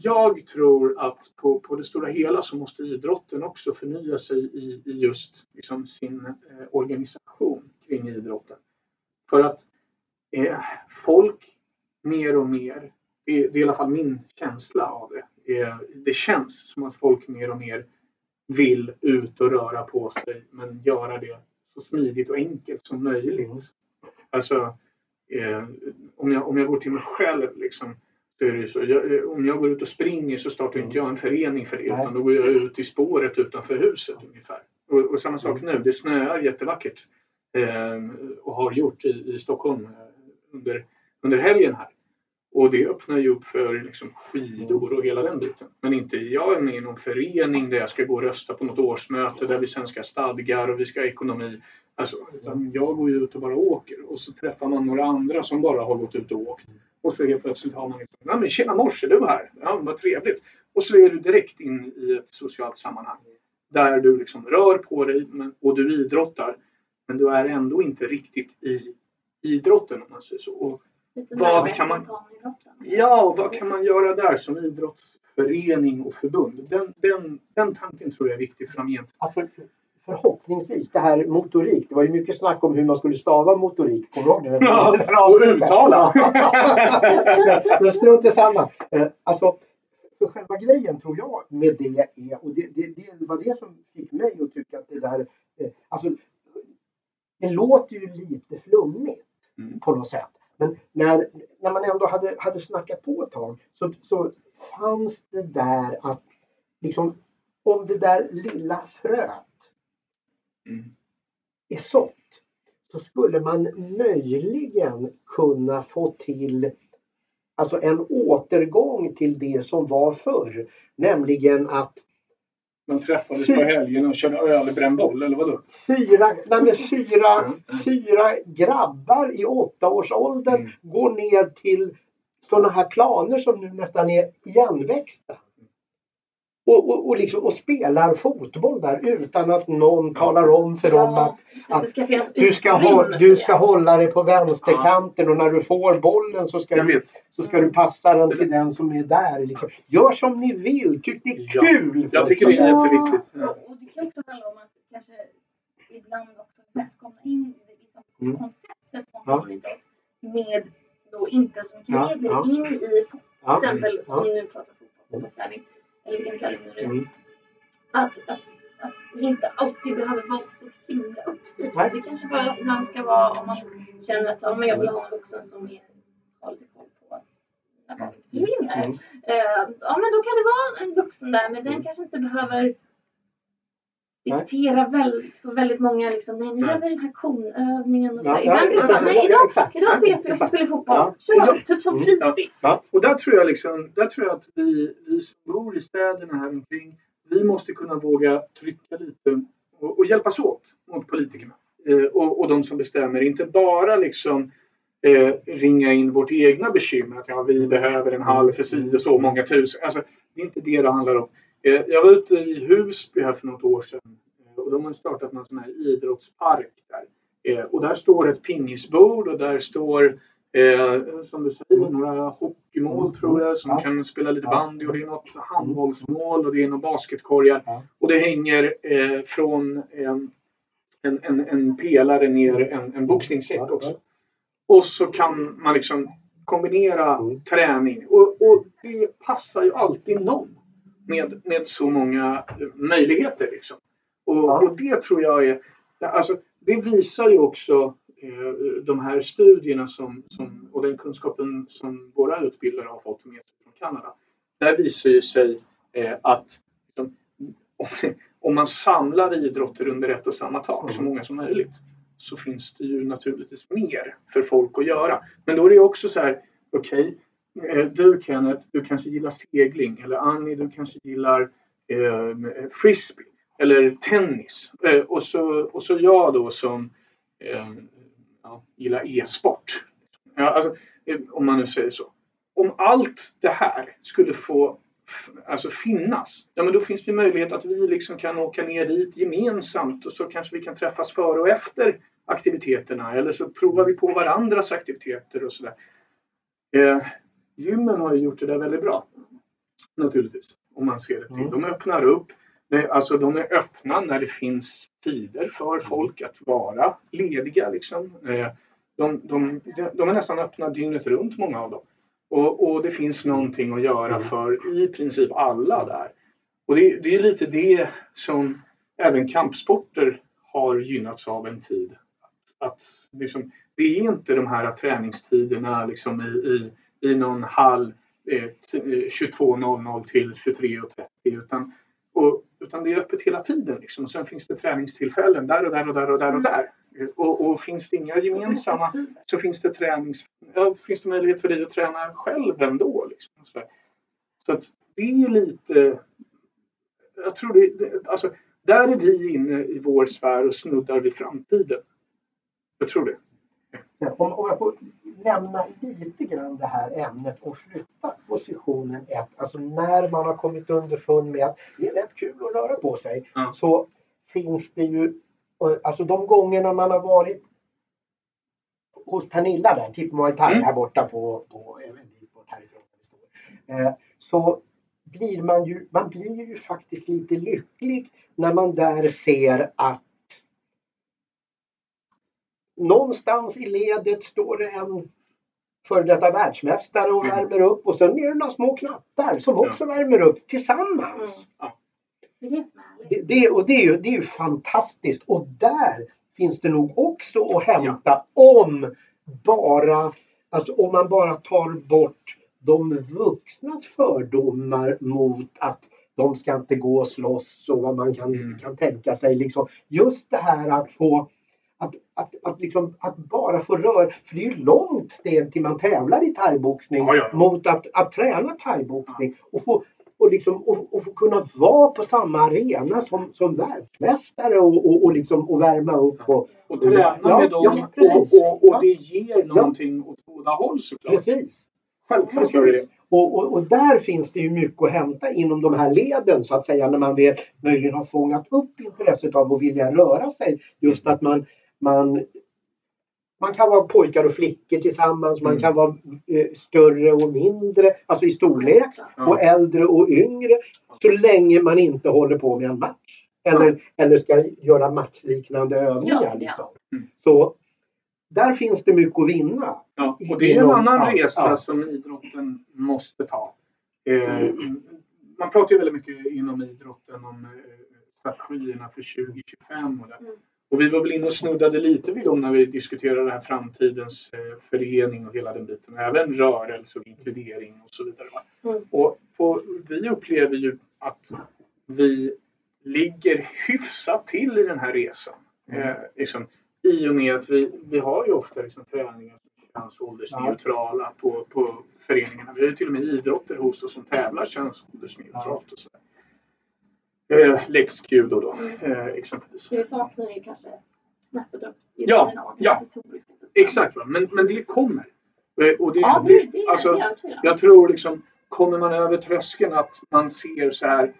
jag tror att på, på det stora hela så måste idrotten också förnya sig i, i just liksom sin eh, organisation kring idrotten. För att eh, folk mer och mer, det, det, är i alla fall min känsla av det, eh, det känns som att folk mer och mer vill ut och röra på sig men göra det så smidigt och enkelt som möjligt. Alltså, eh, om, jag, om jag går till mig själv liksom, så är det så. Jag, eh, om jag går ut och springer så startar inte jag en förening för det utan då går jag ut i spåret utanför huset ungefär. Och, och samma sak nu, det snöar jättevackert eh, och har gjort i, i Stockholm eh, under, under helgen här. Och det öppnar ju upp för liksom skidor och hela den biten. Men inte jag är med i någon förening där jag ska gå och rösta på något årsmöte där vi sen ska ha stadgar och vi ska ha ekonomi. Alltså, utan jag går ju ut och bara åker och så träffar man några andra som bara har gått ut och åkt. Och så helt plötsligt har man liksom, ja men tjena morse, du här. Ja, vad trevligt. Och så är du direkt in i ett socialt sammanhang. Där du liksom rör på dig och du idrottar. Men du är ändå inte riktigt i idrotten om man säger så. Och vad kan man, ja, och vad kan man göra där som idrottsförening och förbund? Den, den, den tanken tror jag är viktig framgent. Alltså, förhoppningsvis, det här motorik. Det var ju mycket snack om hur man skulle stava motorik. Kommer du Ja, och uttala! Men strunt i samma. Eh, alltså, för själva grejen tror jag med det är, och det, det, det var det som fick mig att tycka att det där, eh, alltså det låter ju lite flummigt mm. på något sätt. Men när, när man ändå hade, hade snackat på ett tag så, så fanns det där att liksom om det där lilla fröet mm. är sått så skulle man möjligen kunna få till alltså en återgång till det som var förr. Nämligen att man träffades på helgen och körde öl brännboll eller vadå? Fyra, nej fyra, mm. fyra grabbar i åttaårsåldern mm. går ner till sådana här planer som nu nästan är igenväxta. Och, och, och, liksom, och spelar fotboll där utan att någon talar om för dem att, att, att du, ska hålla, du ska hålla dig på vänsterkanten ja. och när du får bollen så ska, du, så ska du passa den till den som är där. Liksom. Gör som ni vill, tyck det är kul! Ja. Jag tycker det är jätteviktigt. Ja. Och det kan också handla om att kanske ibland också välkomna in liksom, mm. konceptet spontanidrott ja. med då inte så mycket regler ja. in i till exempel om vi nu pratar fotboll, träning eller vilken klädning nu mm. att, att, att det inte alltid behöver vara så himla uppstyrt. Det kanske bara ibland ska vara om man känner att så, jag vill ha en vuxen som är, har lite koll på när barnet är mm. Uh, ja men då kan det vara en vuxen där men den kanske inte behöver diktera väl, så väldigt många liksom, nej nu gör vi den här konövningen och så. Ja, Ibland kanske bara, nej idag, idag ses vi och så spelar fotboll. Ja. Så, typ som mm. fritids. Ja. Och där tror jag liksom, där tror jag att vi, vi som bor i städerna här omkring, vi måste kunna våga trycka lite och, och hjälpas åt mot politikerna eh, och, och de som bestämmer. Inte bara liksom eh, ringa in vårt egna bekymmer att ja, vi behöver en halv för si och så många tusen. Alltså, det är inte det det handlar om. Eh, jag var ute i Husby här för något år sedan eh, och de har startat någon sån här idrottspark där. Eh, och där står ett pingisbord och där står som du säger några hockeymål tror jag som ja. kan spela lite bandy och det är något handbollsmål och det är några basketkorgar. Ja. Och det hänger från en, en, en, en pelare ner en, en boxningssäck också. Och så kan man liksom kombinera mm. träning och, och det passar ju alltid någon med, med så många möjligheter. Liksom. Och, och det tror jag är, alltså, det visar ju också eh, de här studierna som, som, och den kunskapen som våra utbildare har fått med sig från Kanada. Där visar ju sig eh, att liksom, om man samlar idrotter under ett och samma tak, mm. så många som möjligt, så finns det ju naturligtvis mer för folk att göra. Men då är det också så här, okej, okay, Eh, du Kenneth, du kanske gillar segling eller Annie, du kanske gillar eh, frisbee eller tennis. Eh, och, så, och så jag då som eh, ja, gillar e-sport. Ja, alltså, eh, om man nu säger så. Om allt det här skulle få alltså finnas, ja men då finns det möjlighet att vi liksom kan åka ner dit gemensamt och så kanske vi kan träffas före och efter aktiviteterna eller så provar vi på varandras aktiviteter och sådär. Eh, gymmen har ju gjort det där väldigt bra. Naturligtvis, om man ser det till. Mm. De öppnar upp, det, alltså de är öppna när det finns tider för folk att vara lediga. Liksom. Eh, de, de, de, de är nästan öppna dygnet runt, många av dem. Och, och det finns någonting att göra Mm. för i princip alla där. Och det, det är lite det som även kampsporter har gynnats av en tid. Att, att liksom, det är inte de här träningstiderna liksom i, i, i någon hall eh, t- eh, 22.00 till 23.30 utan, och, utan det är öppet hela tiden. Liksom. Och sen finns det träningstillfällen där och där och där och där och där. Eh, Och, och finns det inga gemensamma så finns det, tränings, ja, finns det möjlighet för dig att träna själv ändå. Liksom. Så, så att det är lite... Jag tror det, det, alltså, där är vi inne i vår sfär och snuddar vid framtiden. Jag tror det. Om, om jag får lämna lite grann det här ämnet och flytta positionen ett. Alltså när man har kommit underfund med att det är rätt kul att röra på sig. Ja. Så finns det ju, eh, alltså de gångerna man har varit hos Pernilla där, Tip Muay Thai Mm. här borta på, på även en bit bort härifrån. Eh, så blir man ju, man blir ju faktiskt lite lycklig när man där ser att någonstans i ledet står det en före detta världsmästare och Mm. värmer upp och sen är det några små knattar som också värmer upp tillsammans. Det är det. Det, och det är, ju, det är ju fantastiskt och där finns det nog också att hämta om bara, alltså om man bara tar bort de vuxnas fördomar mot att de ska inte gå och slåss och vad man kan, Mm. kan tänka sig. Liksom. Just det här att få att, att, att, liksom, att bara få röra, för det är ju långt steg till man tävlar i thaiboxning Ja, ja, ja. mot att, att träna thaiboxning och få, och, liksom, och, och få kunna vara på samma arena som, som världsmästare och, och, och, liksom, och värma upp. Och, Och träna Ja, med dem ja, och, och, Ja. det ger någonting åt båda håll såklart. precis. Självklart gör det. Och, och, och där finns det ju mycket att hämta inom de här leden så att säga när man väl möjligen har fångat upp intresset av att vilja röra sig. Just att man, man, man kan vara pojkar och flickor tillsammans, man Mm. kan vara eh, större och mindre, alltså i storlek, Ja. och äldre och yngre. Så länge man inte håller på med en match. Eller, eller ska göra matchliknande övningar. Ja, ja. Liksom. Mm. Så där finns det mycket att vinna. Ja, och det är en annan ja, resa ja. som idrotten måste ta. Eh, man pratar ju väldigt mycket inom idrotten om eh, strategierna för 2025 och det. Och vi var väl inne och snuddade lite vid dem när vi diskuterade det här framtidens eh, förening och hela den biten. Även rörelse och inkludering och så vidare. Mm. Och, och vi upplever ju att vi ligger hyfsat till i den här resan. Mm. Eh, liksom, I och med att vi, vi har ju ofta liksom träningar som är könsåldersneutrala på, på föreningarna. Vi har ju till och med idrotter hos oss som tävlar könsåldersneutralt. Och så. Eh, Lex Judo då, eh, exempelvis. Det saknar är ju kanske snäppet upp i Ja, den ja. Exakt? Men, men det kommer. Eh, Och det, Ja, det, det, det alltså, är jag. Jag tror liksom, kommer man över tröskeln att man ser så här.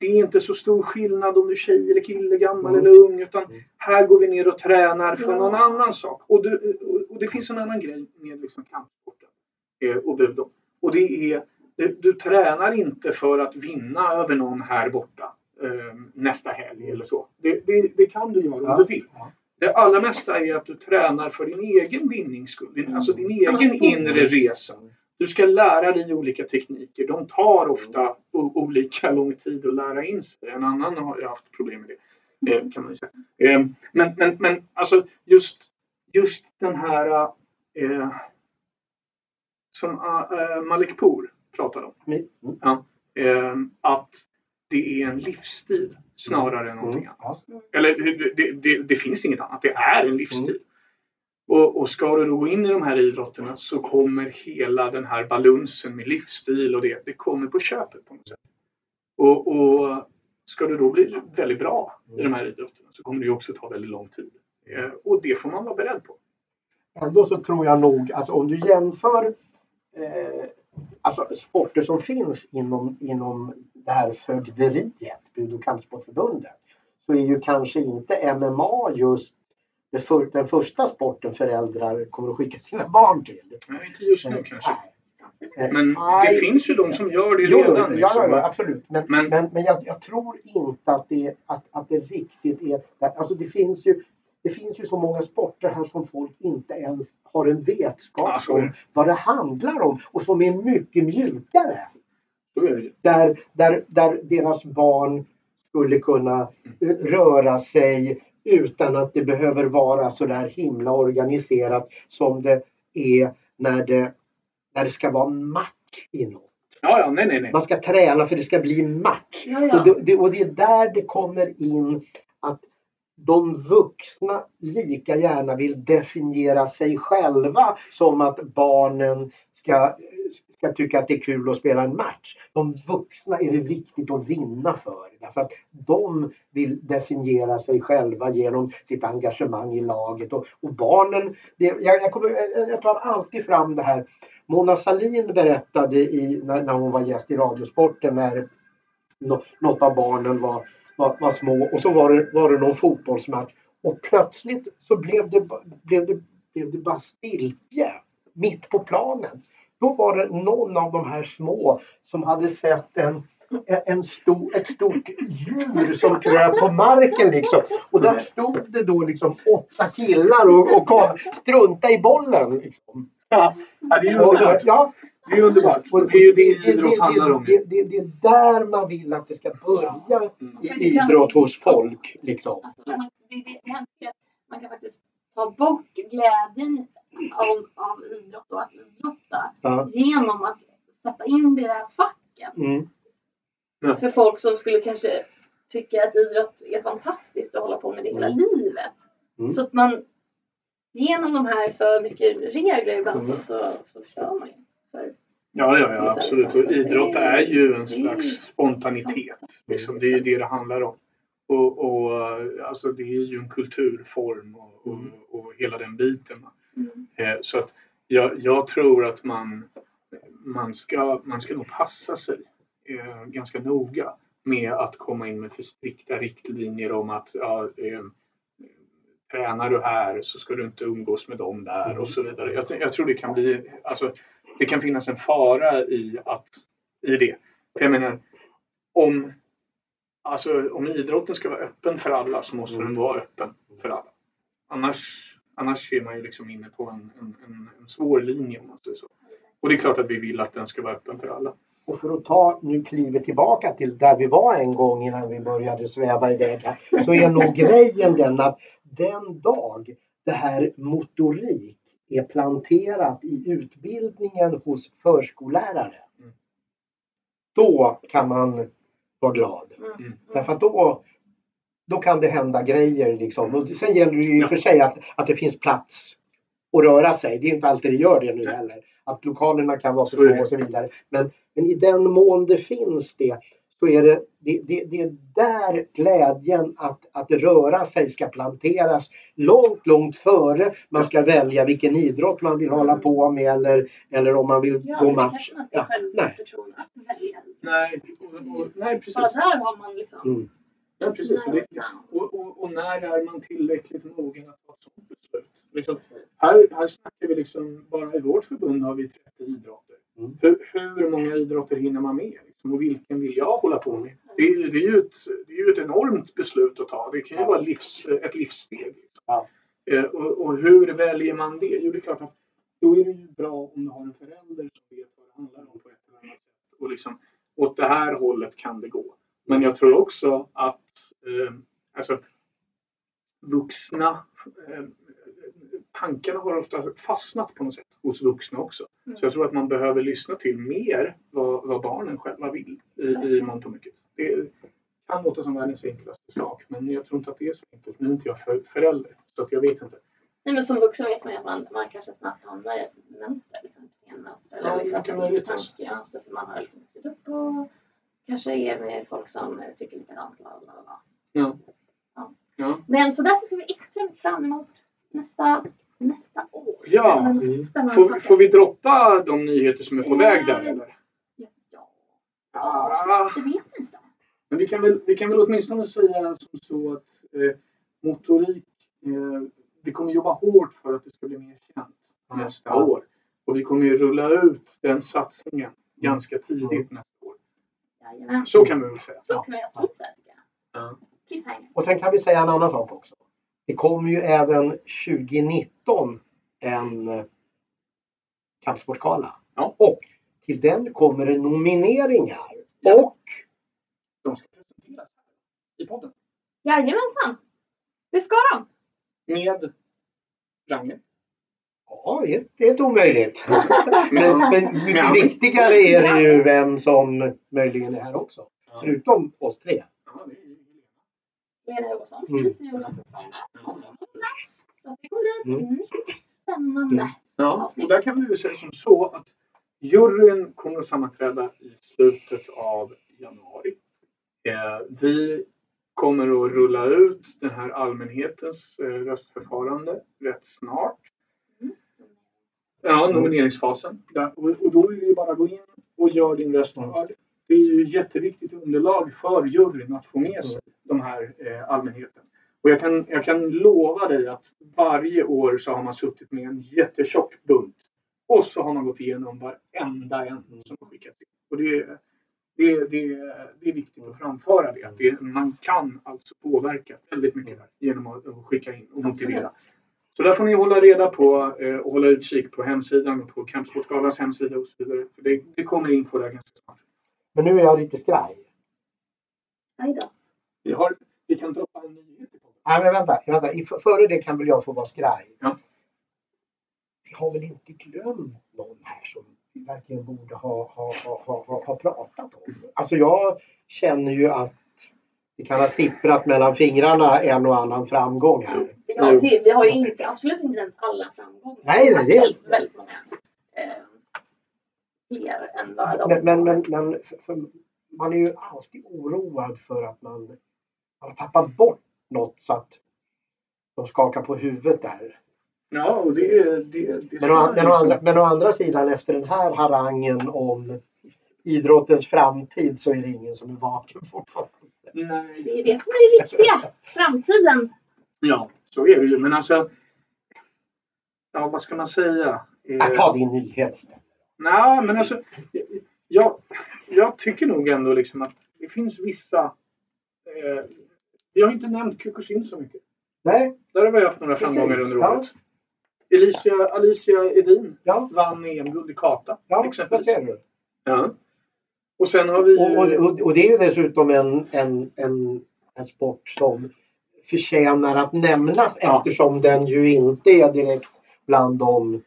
Det är inte så stor skillnad om du är tjej eller kille, gammal Mm. eller ung. Utan Mm. här går vi ner och tränar för Ja. någon annan sak. Och, du, och, och det finns en annan grej med liksom kampsporten eh, och budo. Och det är, du, du tränar inte för att vinna över någon här borta eh, nästa helg eller så. Det, det, det kan du göra om Ja. du vill. Ja. Det allra mesta är att du tränar för din egen vinnings skull. Din, alltså din egen inre resa. Du ska lära dig olika tekniker. De tar ofta olika lång tid att lära in sig. En annan har ju haft problem med det. eh, Kan man säga. Eh, Men, men, men alltså just, just den här eh, som Malik Pour pratade om. Mm. Eh, att det är en livsstil snarare än någonting Mm. annat. Ja. Eller det, det, det, finns inget annat. Det är en livsstil. Och, och ska du då gå in i de här idrotterna så kommer hela den här balansen med livsstil och det, det kommer på köpet på något sätt. Och, och ska du då bli väldigt bra i de här idrotterna så kommer det också ta väldigt lång tid. Eh, och det får man vara beredd på. Ändå så tror jag nog, alltså om du jämför eh, alltså, sporter som finns inom, inom det här fögderiet, Bud och kampsportförbundet, så är ju kanske inte MMA just för, den första sporten föräldrar kommer att skicka sina barn till. Nej, inte just nu kanske. Men det finns ju de som gör det Jo, redan. liksom. ja, ja, absolut. Men, men, Men- men, jag, jag tror inte att det, att, att det riktigt är... Alltså det finns ju det finns ju så många sporter här som folk inte ens har en vetskap Ja, så är det. om vad det handlar om och som är mycket mjukare. Där, där, där deras barn skulle kunna eh, röra sig utan att det behöver vara så där himla organiserat som det är när det, när det ska vara match i något. Ja, ja, nej, nej, nej. Man ska träna för det ska bli match. Ja, ja. Och, det, det, och det är där det kommer in de vuxna lika gärna vill definiera sig själva som att barnen ska, ska tycka att det är kul att spela en match. De vuxna är det viktigt att vinna för. Därför att de vill definiera sig själva genom sitt engagemang i laget. Och, och barnen, det, jag, jag, kommer, jag tar alltid fram det här. Mona Sahlin berättade i, när, när hon var gäst i Radiosporten när något av barnen var, var, var små och så var det, var det någon fotbollsmatch och plötsligt så blev det, blev det, blev det bara stiltje mitt på planen. Då var det någon av de här små som hade sett en, en stor, ett stort djur som kröp på marken liksom. Och där stod det då liksom åtta killar och, och kom, strunta i bollen. Liksom. Ja, det Och, underbart. ja, Det är underbart. och Det är ju det idrott handlar om. det, det, det är där man vill att det ska börja Mm. i idrott hos folk. Liksom. Alltså, man, det, det, man kan faktiskt ta bort glädjen av, av idrott och att idrotta Ja. genom att sätta in det i det här facken. Mm. För folk som skulle kanske tycka att idrott är fantastiskt och hålla på med det hela Mm. livet. Mm. Så att man genom de här för mycket regler ibland Mm. så, så, så förstör man ju. För, Ja, ja, ja absolut. Och idrott är- ju en slags spontanitet. Liksom. Det är ju det det handlar om. Och, och alltså det är ju en kulturform och, och, Mm. och hela den biten. mm. Eh, Så att jag, jag tror att man, man, ska, man ska nog passa sig eh, ganska noga med att komma in med för strikta riktlinjer om att ja, eh, tränar du här så ska du inte umgås med dem där och så vidare. Jag, jag tror det kan bli, alltså, det kan finnas en fara i, att, i det. För jag menar, om, alltså, om idrotten ska vara öppen för alla så måste den vara öppen för alla. Annars, annars är man ju liksom inne på en, en, en, en svår linje om man säger så. Och det är klart att vi vill att den ska vara öppen för alla. Och för att ta nu klivet tillbaka till där vi var en gång innan vi började sväva iväg här, så är nog grejen den att den dag det här motorik är planterat i utbildningen hos förskollärare. Mm. Då kan man vara glad. Mm. Därför att då, då kan det hända grejer. Liksom. Och sen gäller det ju och för sig att, att det finns plats att röra sig. Det är inte alltid det gör det nu heller. Att lokalerna kan vara för små och så vidare. Men, men i den mån det finns det så är det, det, det, det är där glädjen att, att röra sig ska planteras långt, långt före man ska välja vilken idrott man vill hålla på med eller, eller om man vill Ja, gå match. kanske man inte Ja, själv nej. att välja. Nej, och, och, nej precis. Bara där har man liksom... Mm. Ja, precis. Och, det, narrowed och, och, och när är man tillräckligt mogen att ta ett sådant beslut? Liksom. Här, här snackar vi liksom, bara i vårt förbund har vi 30 idrotter. Mm. Hur, hur många idrotter hinner man med? Liksom, och vilken vill jag hålla på med? Det är, ju- det, är ju ett, det är ju ett enormt beslut att ta. Det kan ju Ja. vara livs, ett livssteg. Liksom. Ja. Eh, och, och hur väljer man det? Jo, det är klart att då är det ju bra om du har en förälder som vet vad det handlar om på ett eller annat sätt. Och liksom, åt det här hållet kan det gå. Men jag tror också att alltså, vuxna eh, tankarna har ofta fastnat på något sätt hos vuxna också. Så jag tror att man behöver lyssna till mer vad, vad barnen själva vill i, i mångt och mycket. Det kan låta som världens enklaste sak men jag tror inte att det är så enkelt. Nu är inte jag för, förälder så att jag vet inte. Nej, men som vuxen vet man ju att man, man kanske snabbt hamnar i ett mönster. Liksom, ett Ja, eller liksom, kan vara rätt. tankemönster. För man har liksom vuxit upp och kanske är med folk som eh, tycker likadant. Bla, bla, bla. Ja. Ja. Men så därför ser vi extremt fram emot nästa nästa år. Ja. Spännande Får, får vi droppa de nyheter som är på väg där eller? Ja, ja. Ah. Jag vet inte. Men vi kan väl, vi kan väl åtminstone säga som så att eh, motorik, eh, vi kommer jobba hårt för att det ska bli mer känt nästa Ja. år. Och vi kommer ju rulla ut den satsningen ganska tidigt nästa år. Jajamän. Så kan vi väl säga. Så kan vi absolut säga. Cliffhanger. Och sen kan vi säga en annan sak också. Det kommer ju även 2019 en eh, kampsportsgala. Ja. Och till den kommer det nomineringar. Ja. Och De ska presenteras här i podden. Jajamensan. Det ska de. Med Ragnhild. ja, det är- inte omöjligt. men, Men, mycket viktigare är det ju vem som möjligen är här också. ja. Förutom oss tre. Ja, det är ju Lena Hugoson, Mm. precis som Jonas ordförande. kommer på plats. Så det kommer bli Mm. mycket spännande. Ja, och där kan vi säga som så att juryn kommer att sammanträda i slutet av januari. Eh, vi kommer att rulla ut den här allmänhetens eh, röstförfarande rätt snart. Ja, nomineringsfasen. Där, och, och då är det ju bara gå in och göra din röst hörd. Det är ju jätteviktigt underlag för juryn att få med sig de här eh, allmänheten. Och jag kan, jag kan lova dig att varje år så har man suttit med en jättetjock bunt. Och så har man gått igenom varenda en som har skickats in. Och det, det, det, det är viktigt att framföra det. Att det. Man kan alltså påverka väldigt mycket där genom att, att skicka in och motivera. Så där får ni hålla reda på eh, och hålla utkik på hemsidan och på Kampsportsgalans hemsida och så vidare. För det, det kommer info där ganska snart. Men nu är jag lite skraj. Aj då. Vi, har, vi kan droppa en nyhet. Nej men vänta, vänta. I- Före det kan väl jag få vara skraj. Ja. Vi har väl inte glömt någon här som vi verkligen borde ha, ha, ha, ha, ha, pratat om. Alltså jag känner ju att det kan ha sipprat mellan fingrarna en och annan framgång här. Ja, det, vi har ju inte, absolut inte nämnt alla framgångar. Nej, nej, det- Väldigt, väldigt många. Eh, fler än bara de. Men, men, men, men för, för man är ju alltid oroad för att man, man har tappat bort något så att de skakar på huvudet där. Ja, och det, det, det Men å, men, å andra, men å andra sidan efter den här harangen om idrottens framtid så är det ingen som är vaken fortfarande. Nej, Det är det som är det viktiga. Framtiden. ja, så är det ju. Men alltså, ja, vad ska man säga? Eh, ta din nyhet istället. Nej, men alltså, jag, jag tycker nog ändå liksom att det finns vissa... Eh, vi har inte nämnt Kukushin så mycket. Nej, Där har vi haft några Precis, framgångar under ja. året. Alicia, Alicia Edin ja, vann EM-guld i kata ja exempelvis. ser du? Ja. Och sen har vi... Och, och, och det är ju dessutom en, en, en, en sport som förtjänar att nämnas Ja. eftersom den ju inte är direkt bland de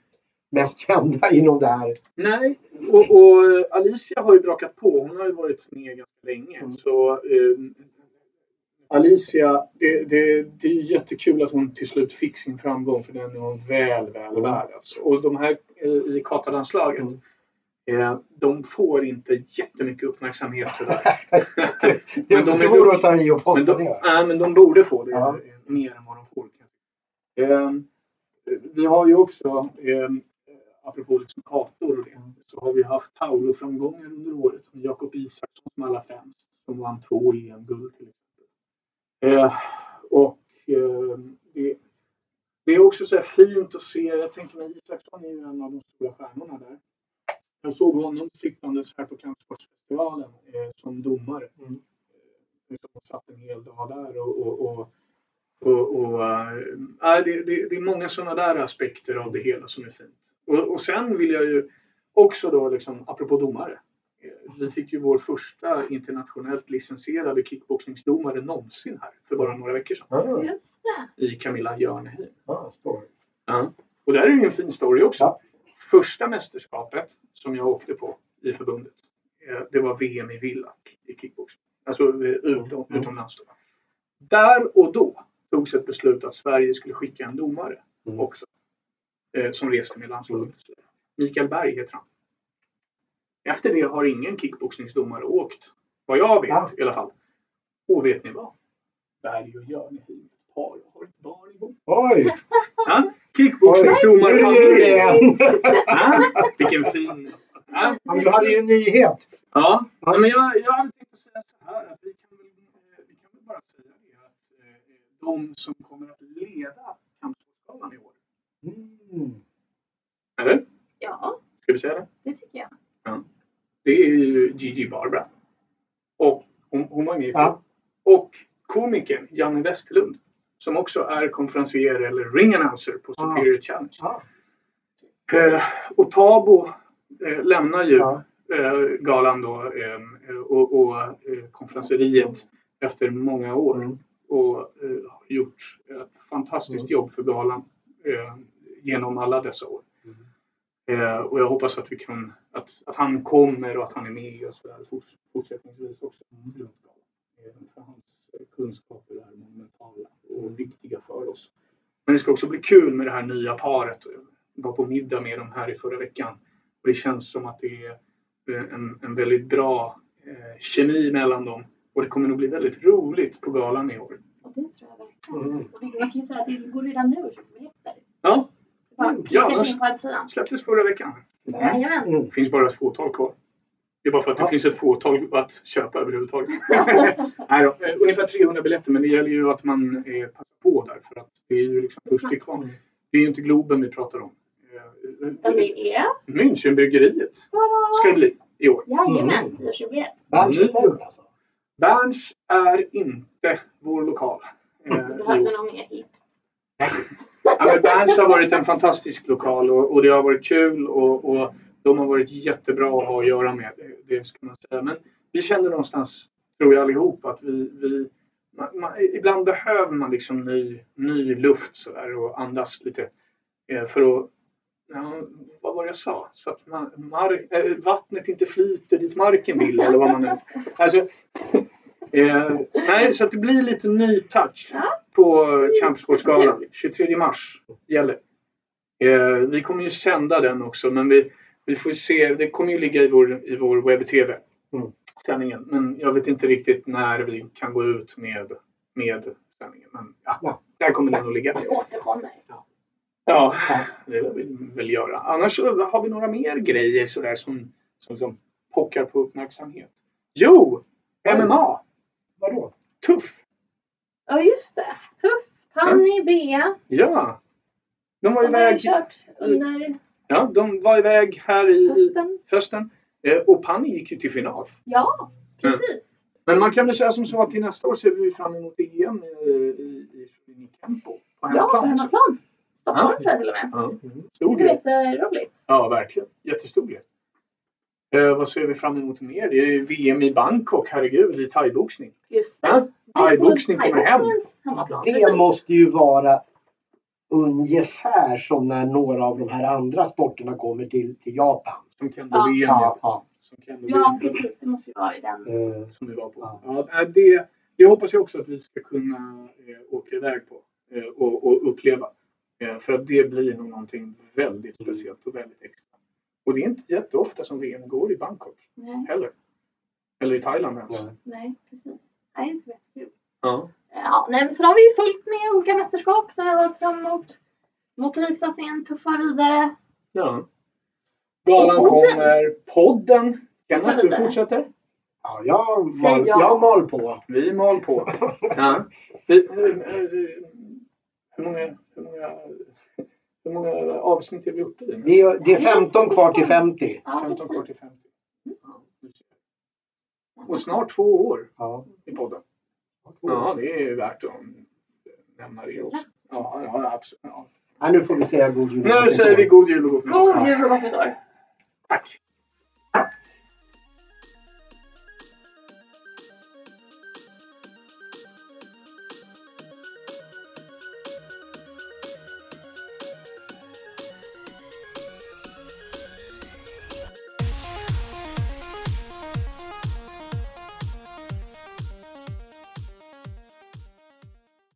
mest kända inom det här. Nej, och, och Alicia har ju brakat på. Hon har ju varit med ganska länge. Mm. Så eh, Alicia, det, det, det är jättekul att hon till slut fick sin framgång för den är hon väl, väl Mm. värd. Alltså. Och de här eh, i katalandslaget, Mm. eh, de får inte jättemycket uppmärksamhet för det. Det Men de att ta i och Men påstå de, nej, men de borde få det Ja. mer än vad de får. Eh, vi har ju också, eh, apropå liksom kartor och det, så har vi haft Tauro-framgångar under året. Jakob Isaksson som allra främst, som vann två EM-guld till exempel. Eh, och eh, det, det är också så fint att se, jag tänker mig Isaksson är ju en av de stora stjärnorna där. Jag såg honom sittandes här på Kampsportsfestivalen eh, som domare. Mm. Och satt en hel dag där och, och, och och, och, äh, det, det, det är många sådana där aspekter av det hela som är fint. Och, och sen vill jag ju också då, liksom, apropå domare. eh, Vi fick ju vår första internationellt licensierade kickboxningsdomare någonsin här för bara några veckor sedan. Ah. I Camilla Jörneheim. ah, står. Ja. Och där är ju en fin story också. Ja. Första mästerskapet som jag åkte på i förbundet. eh, Det var VM i Villach i kickboxning. Alltså eh, utom, Mm. utomlands. Då. Där och då togs ett beslut att Sverige skulle skicka en domare Mm. också. Eh, som reste med landslaget. Mikael Berg heter han. Efter det har ingen kickboxningsdomare åkt. Vad jag vet Ja. i alla fall. Och vet ni vad? Berg och ett par. Jag har ett barn ihop. Oj! Ja? Kickboxningsdomarfamilj. igen. Ja, vilken fin... Ja, du hade ju en nyhet. ja. ja men jag, jag hade tänkt att säga så här att vi kan eh, vi kan väl bara säga det att eh, de som kommer att leda Kampsportsgalan i år. Mm. Eller? Ja, Ska vi säga det? det tycker jag. Det är ju Gigi Barbara. Och hon, hon var med i Ja. Och komikern Janne Westerlund. Som också är konferencier eller ring announcer på Ah. Superior Challenge. Ja. Eh, och Tabo eh, lämnar ju Ja. eh, galan då eh, och, och eh, konferenseriet efter många år. Mm. Och eh, har gjort ett fantastiskt Mm. jobb för galan eh, genom alla dessa år. Mm. Eh, och jag hoppas att vi kan, att, att han kommer och att han är med och så där fort, fortsättningsvis också. galan. Eh, för hans kunskaper är monumentala och viktiga för oss. Men det ska också bli kul med det här nya paret. Jag var på middag med dem här i förra veckan. Och det känns som att det är eh, en, en väldigt bra eh, kemi mellan dem. Och det kommer nog bli väldigt roligt på galan i år. Och det tror jag verkligen. Mm. Och det, man kan ju säga att det går redan nu köpa biljetter. Ja, Mm. Ja, på hemsidan. släpptes förra veckan. Jajamän. Mm. Det finns bara ett fåtal kvar. Det är bara för att det Ja. finns ett fåtal att köpa överhuvudtaget. Nej då, eh, ungefär 300 biljetter men det gäller ju att man eh, passar på där för att det är ju liksom först till kvar. Det är ju inte Globen vi pratar om. Eh, Men det är Münchenbryggeriet ska det bli i år. Jajamän, Mm. 10-årsjubileet. Världsställt alltså. Berns är inte vår lokal. eh, i Behövde någon mer hip. Ja, men Berns har varit en fantastisk lokal och, och det har varit kul och, och de har varit jättebra att ha att göra med. Det, det ska man säga. Men vi känner någonstans, tror jag allihop, att vi, vi man, man, ibland behöver man liksom ny, ny luft sådär och andas lite eh, för att Ja, vad var det jag sa? Så att man, mar, äh, vattnet inte flyter dit marken vill eller vad man nu... Alltså, äh, nej, så att det blir lite ny touch Ja på Kampsportsgalan. 23 mars gäller. Eh, vi kommer ju sända den också men vi, vi får se. Det kommer ju ligga i vår, i vår webb-tv. Mm. Sändningen. Men jag vet inte riktigt när vi kan gå ut med, med sändningen. Men ja, Ja. där kommer den att ligga. Vi återkommer. Ja, Ja. det vill vi väl göra. Annars så har vi några mer grejer sådär som, som, som pockar på uppmärksamhet. Jo! MMA! Vadå? Tuff! Ja, just det. Tuff. Panny, Bea. Ja! De var De har iväg, kört under ja, de var iväg här i hösten. hösten. Eh, Och Panny gick ju till final. Ja, precis. Men man kan väl säga som så att till nästa år ser vi fram emot EM i, i, i Kempo. På Ja, på hemmaplan. hemmaplan. Stockholm Ja. tror jag till och med. Ja, Mm. stor grej. jätteroligt. Ja, verkligen. Jättestor grej. Eh, vad ser vi fram emot mer? Det är ju VM i Bangkok, herregud, i thaiboxning. Just det. Ja? Thaiboxning kommer hem. Det måste ju vara ungefär som när några av de här andra sporterna kommer till, till Japan. Som Kendo-VM. Ja, Ja. ja. Som Ja, Kendo-VM. precis. Det måste ju vara i den. Eh, Som vi var på. Ja. Ja, det, det hoppas jag också att vi ska kunna eh, åka iväg på eh, och, och uppleva. Eh, för att det blir nog någonting väldigt speciellt och väldigt extra. Och det är inte jätteofta som VM går i Bangkok Nej, heller. Eller i Thailand ens. nej. nej precis. Nej, det är så jättekul. Ja. Ja, nej, men så har vi ju fullt med olika mästerskap som vi har oss fram emot. Motoriksatsningen tuffar vidare. ja. Galan Och podden. kommer. Podden. Kenneth, du fortsätter. Ja, jag, mal, ja. jag mal på. Vi mal på. Ja. Vi, hur, många, hur, många, hur många avsnitt är vi uppe i? Det är, det är 15 kvar till 50. Ja, 15 kvar till precis. 50. Ja, du ser. och snart två år Ja. i podden. Ja, det är värt att nämna det också. Ja, ja absolut. Ja. Ja, nu får vi säga god jul. Nu säger vi god jul och gott nytt år. God jul och gott nytt år. Tack.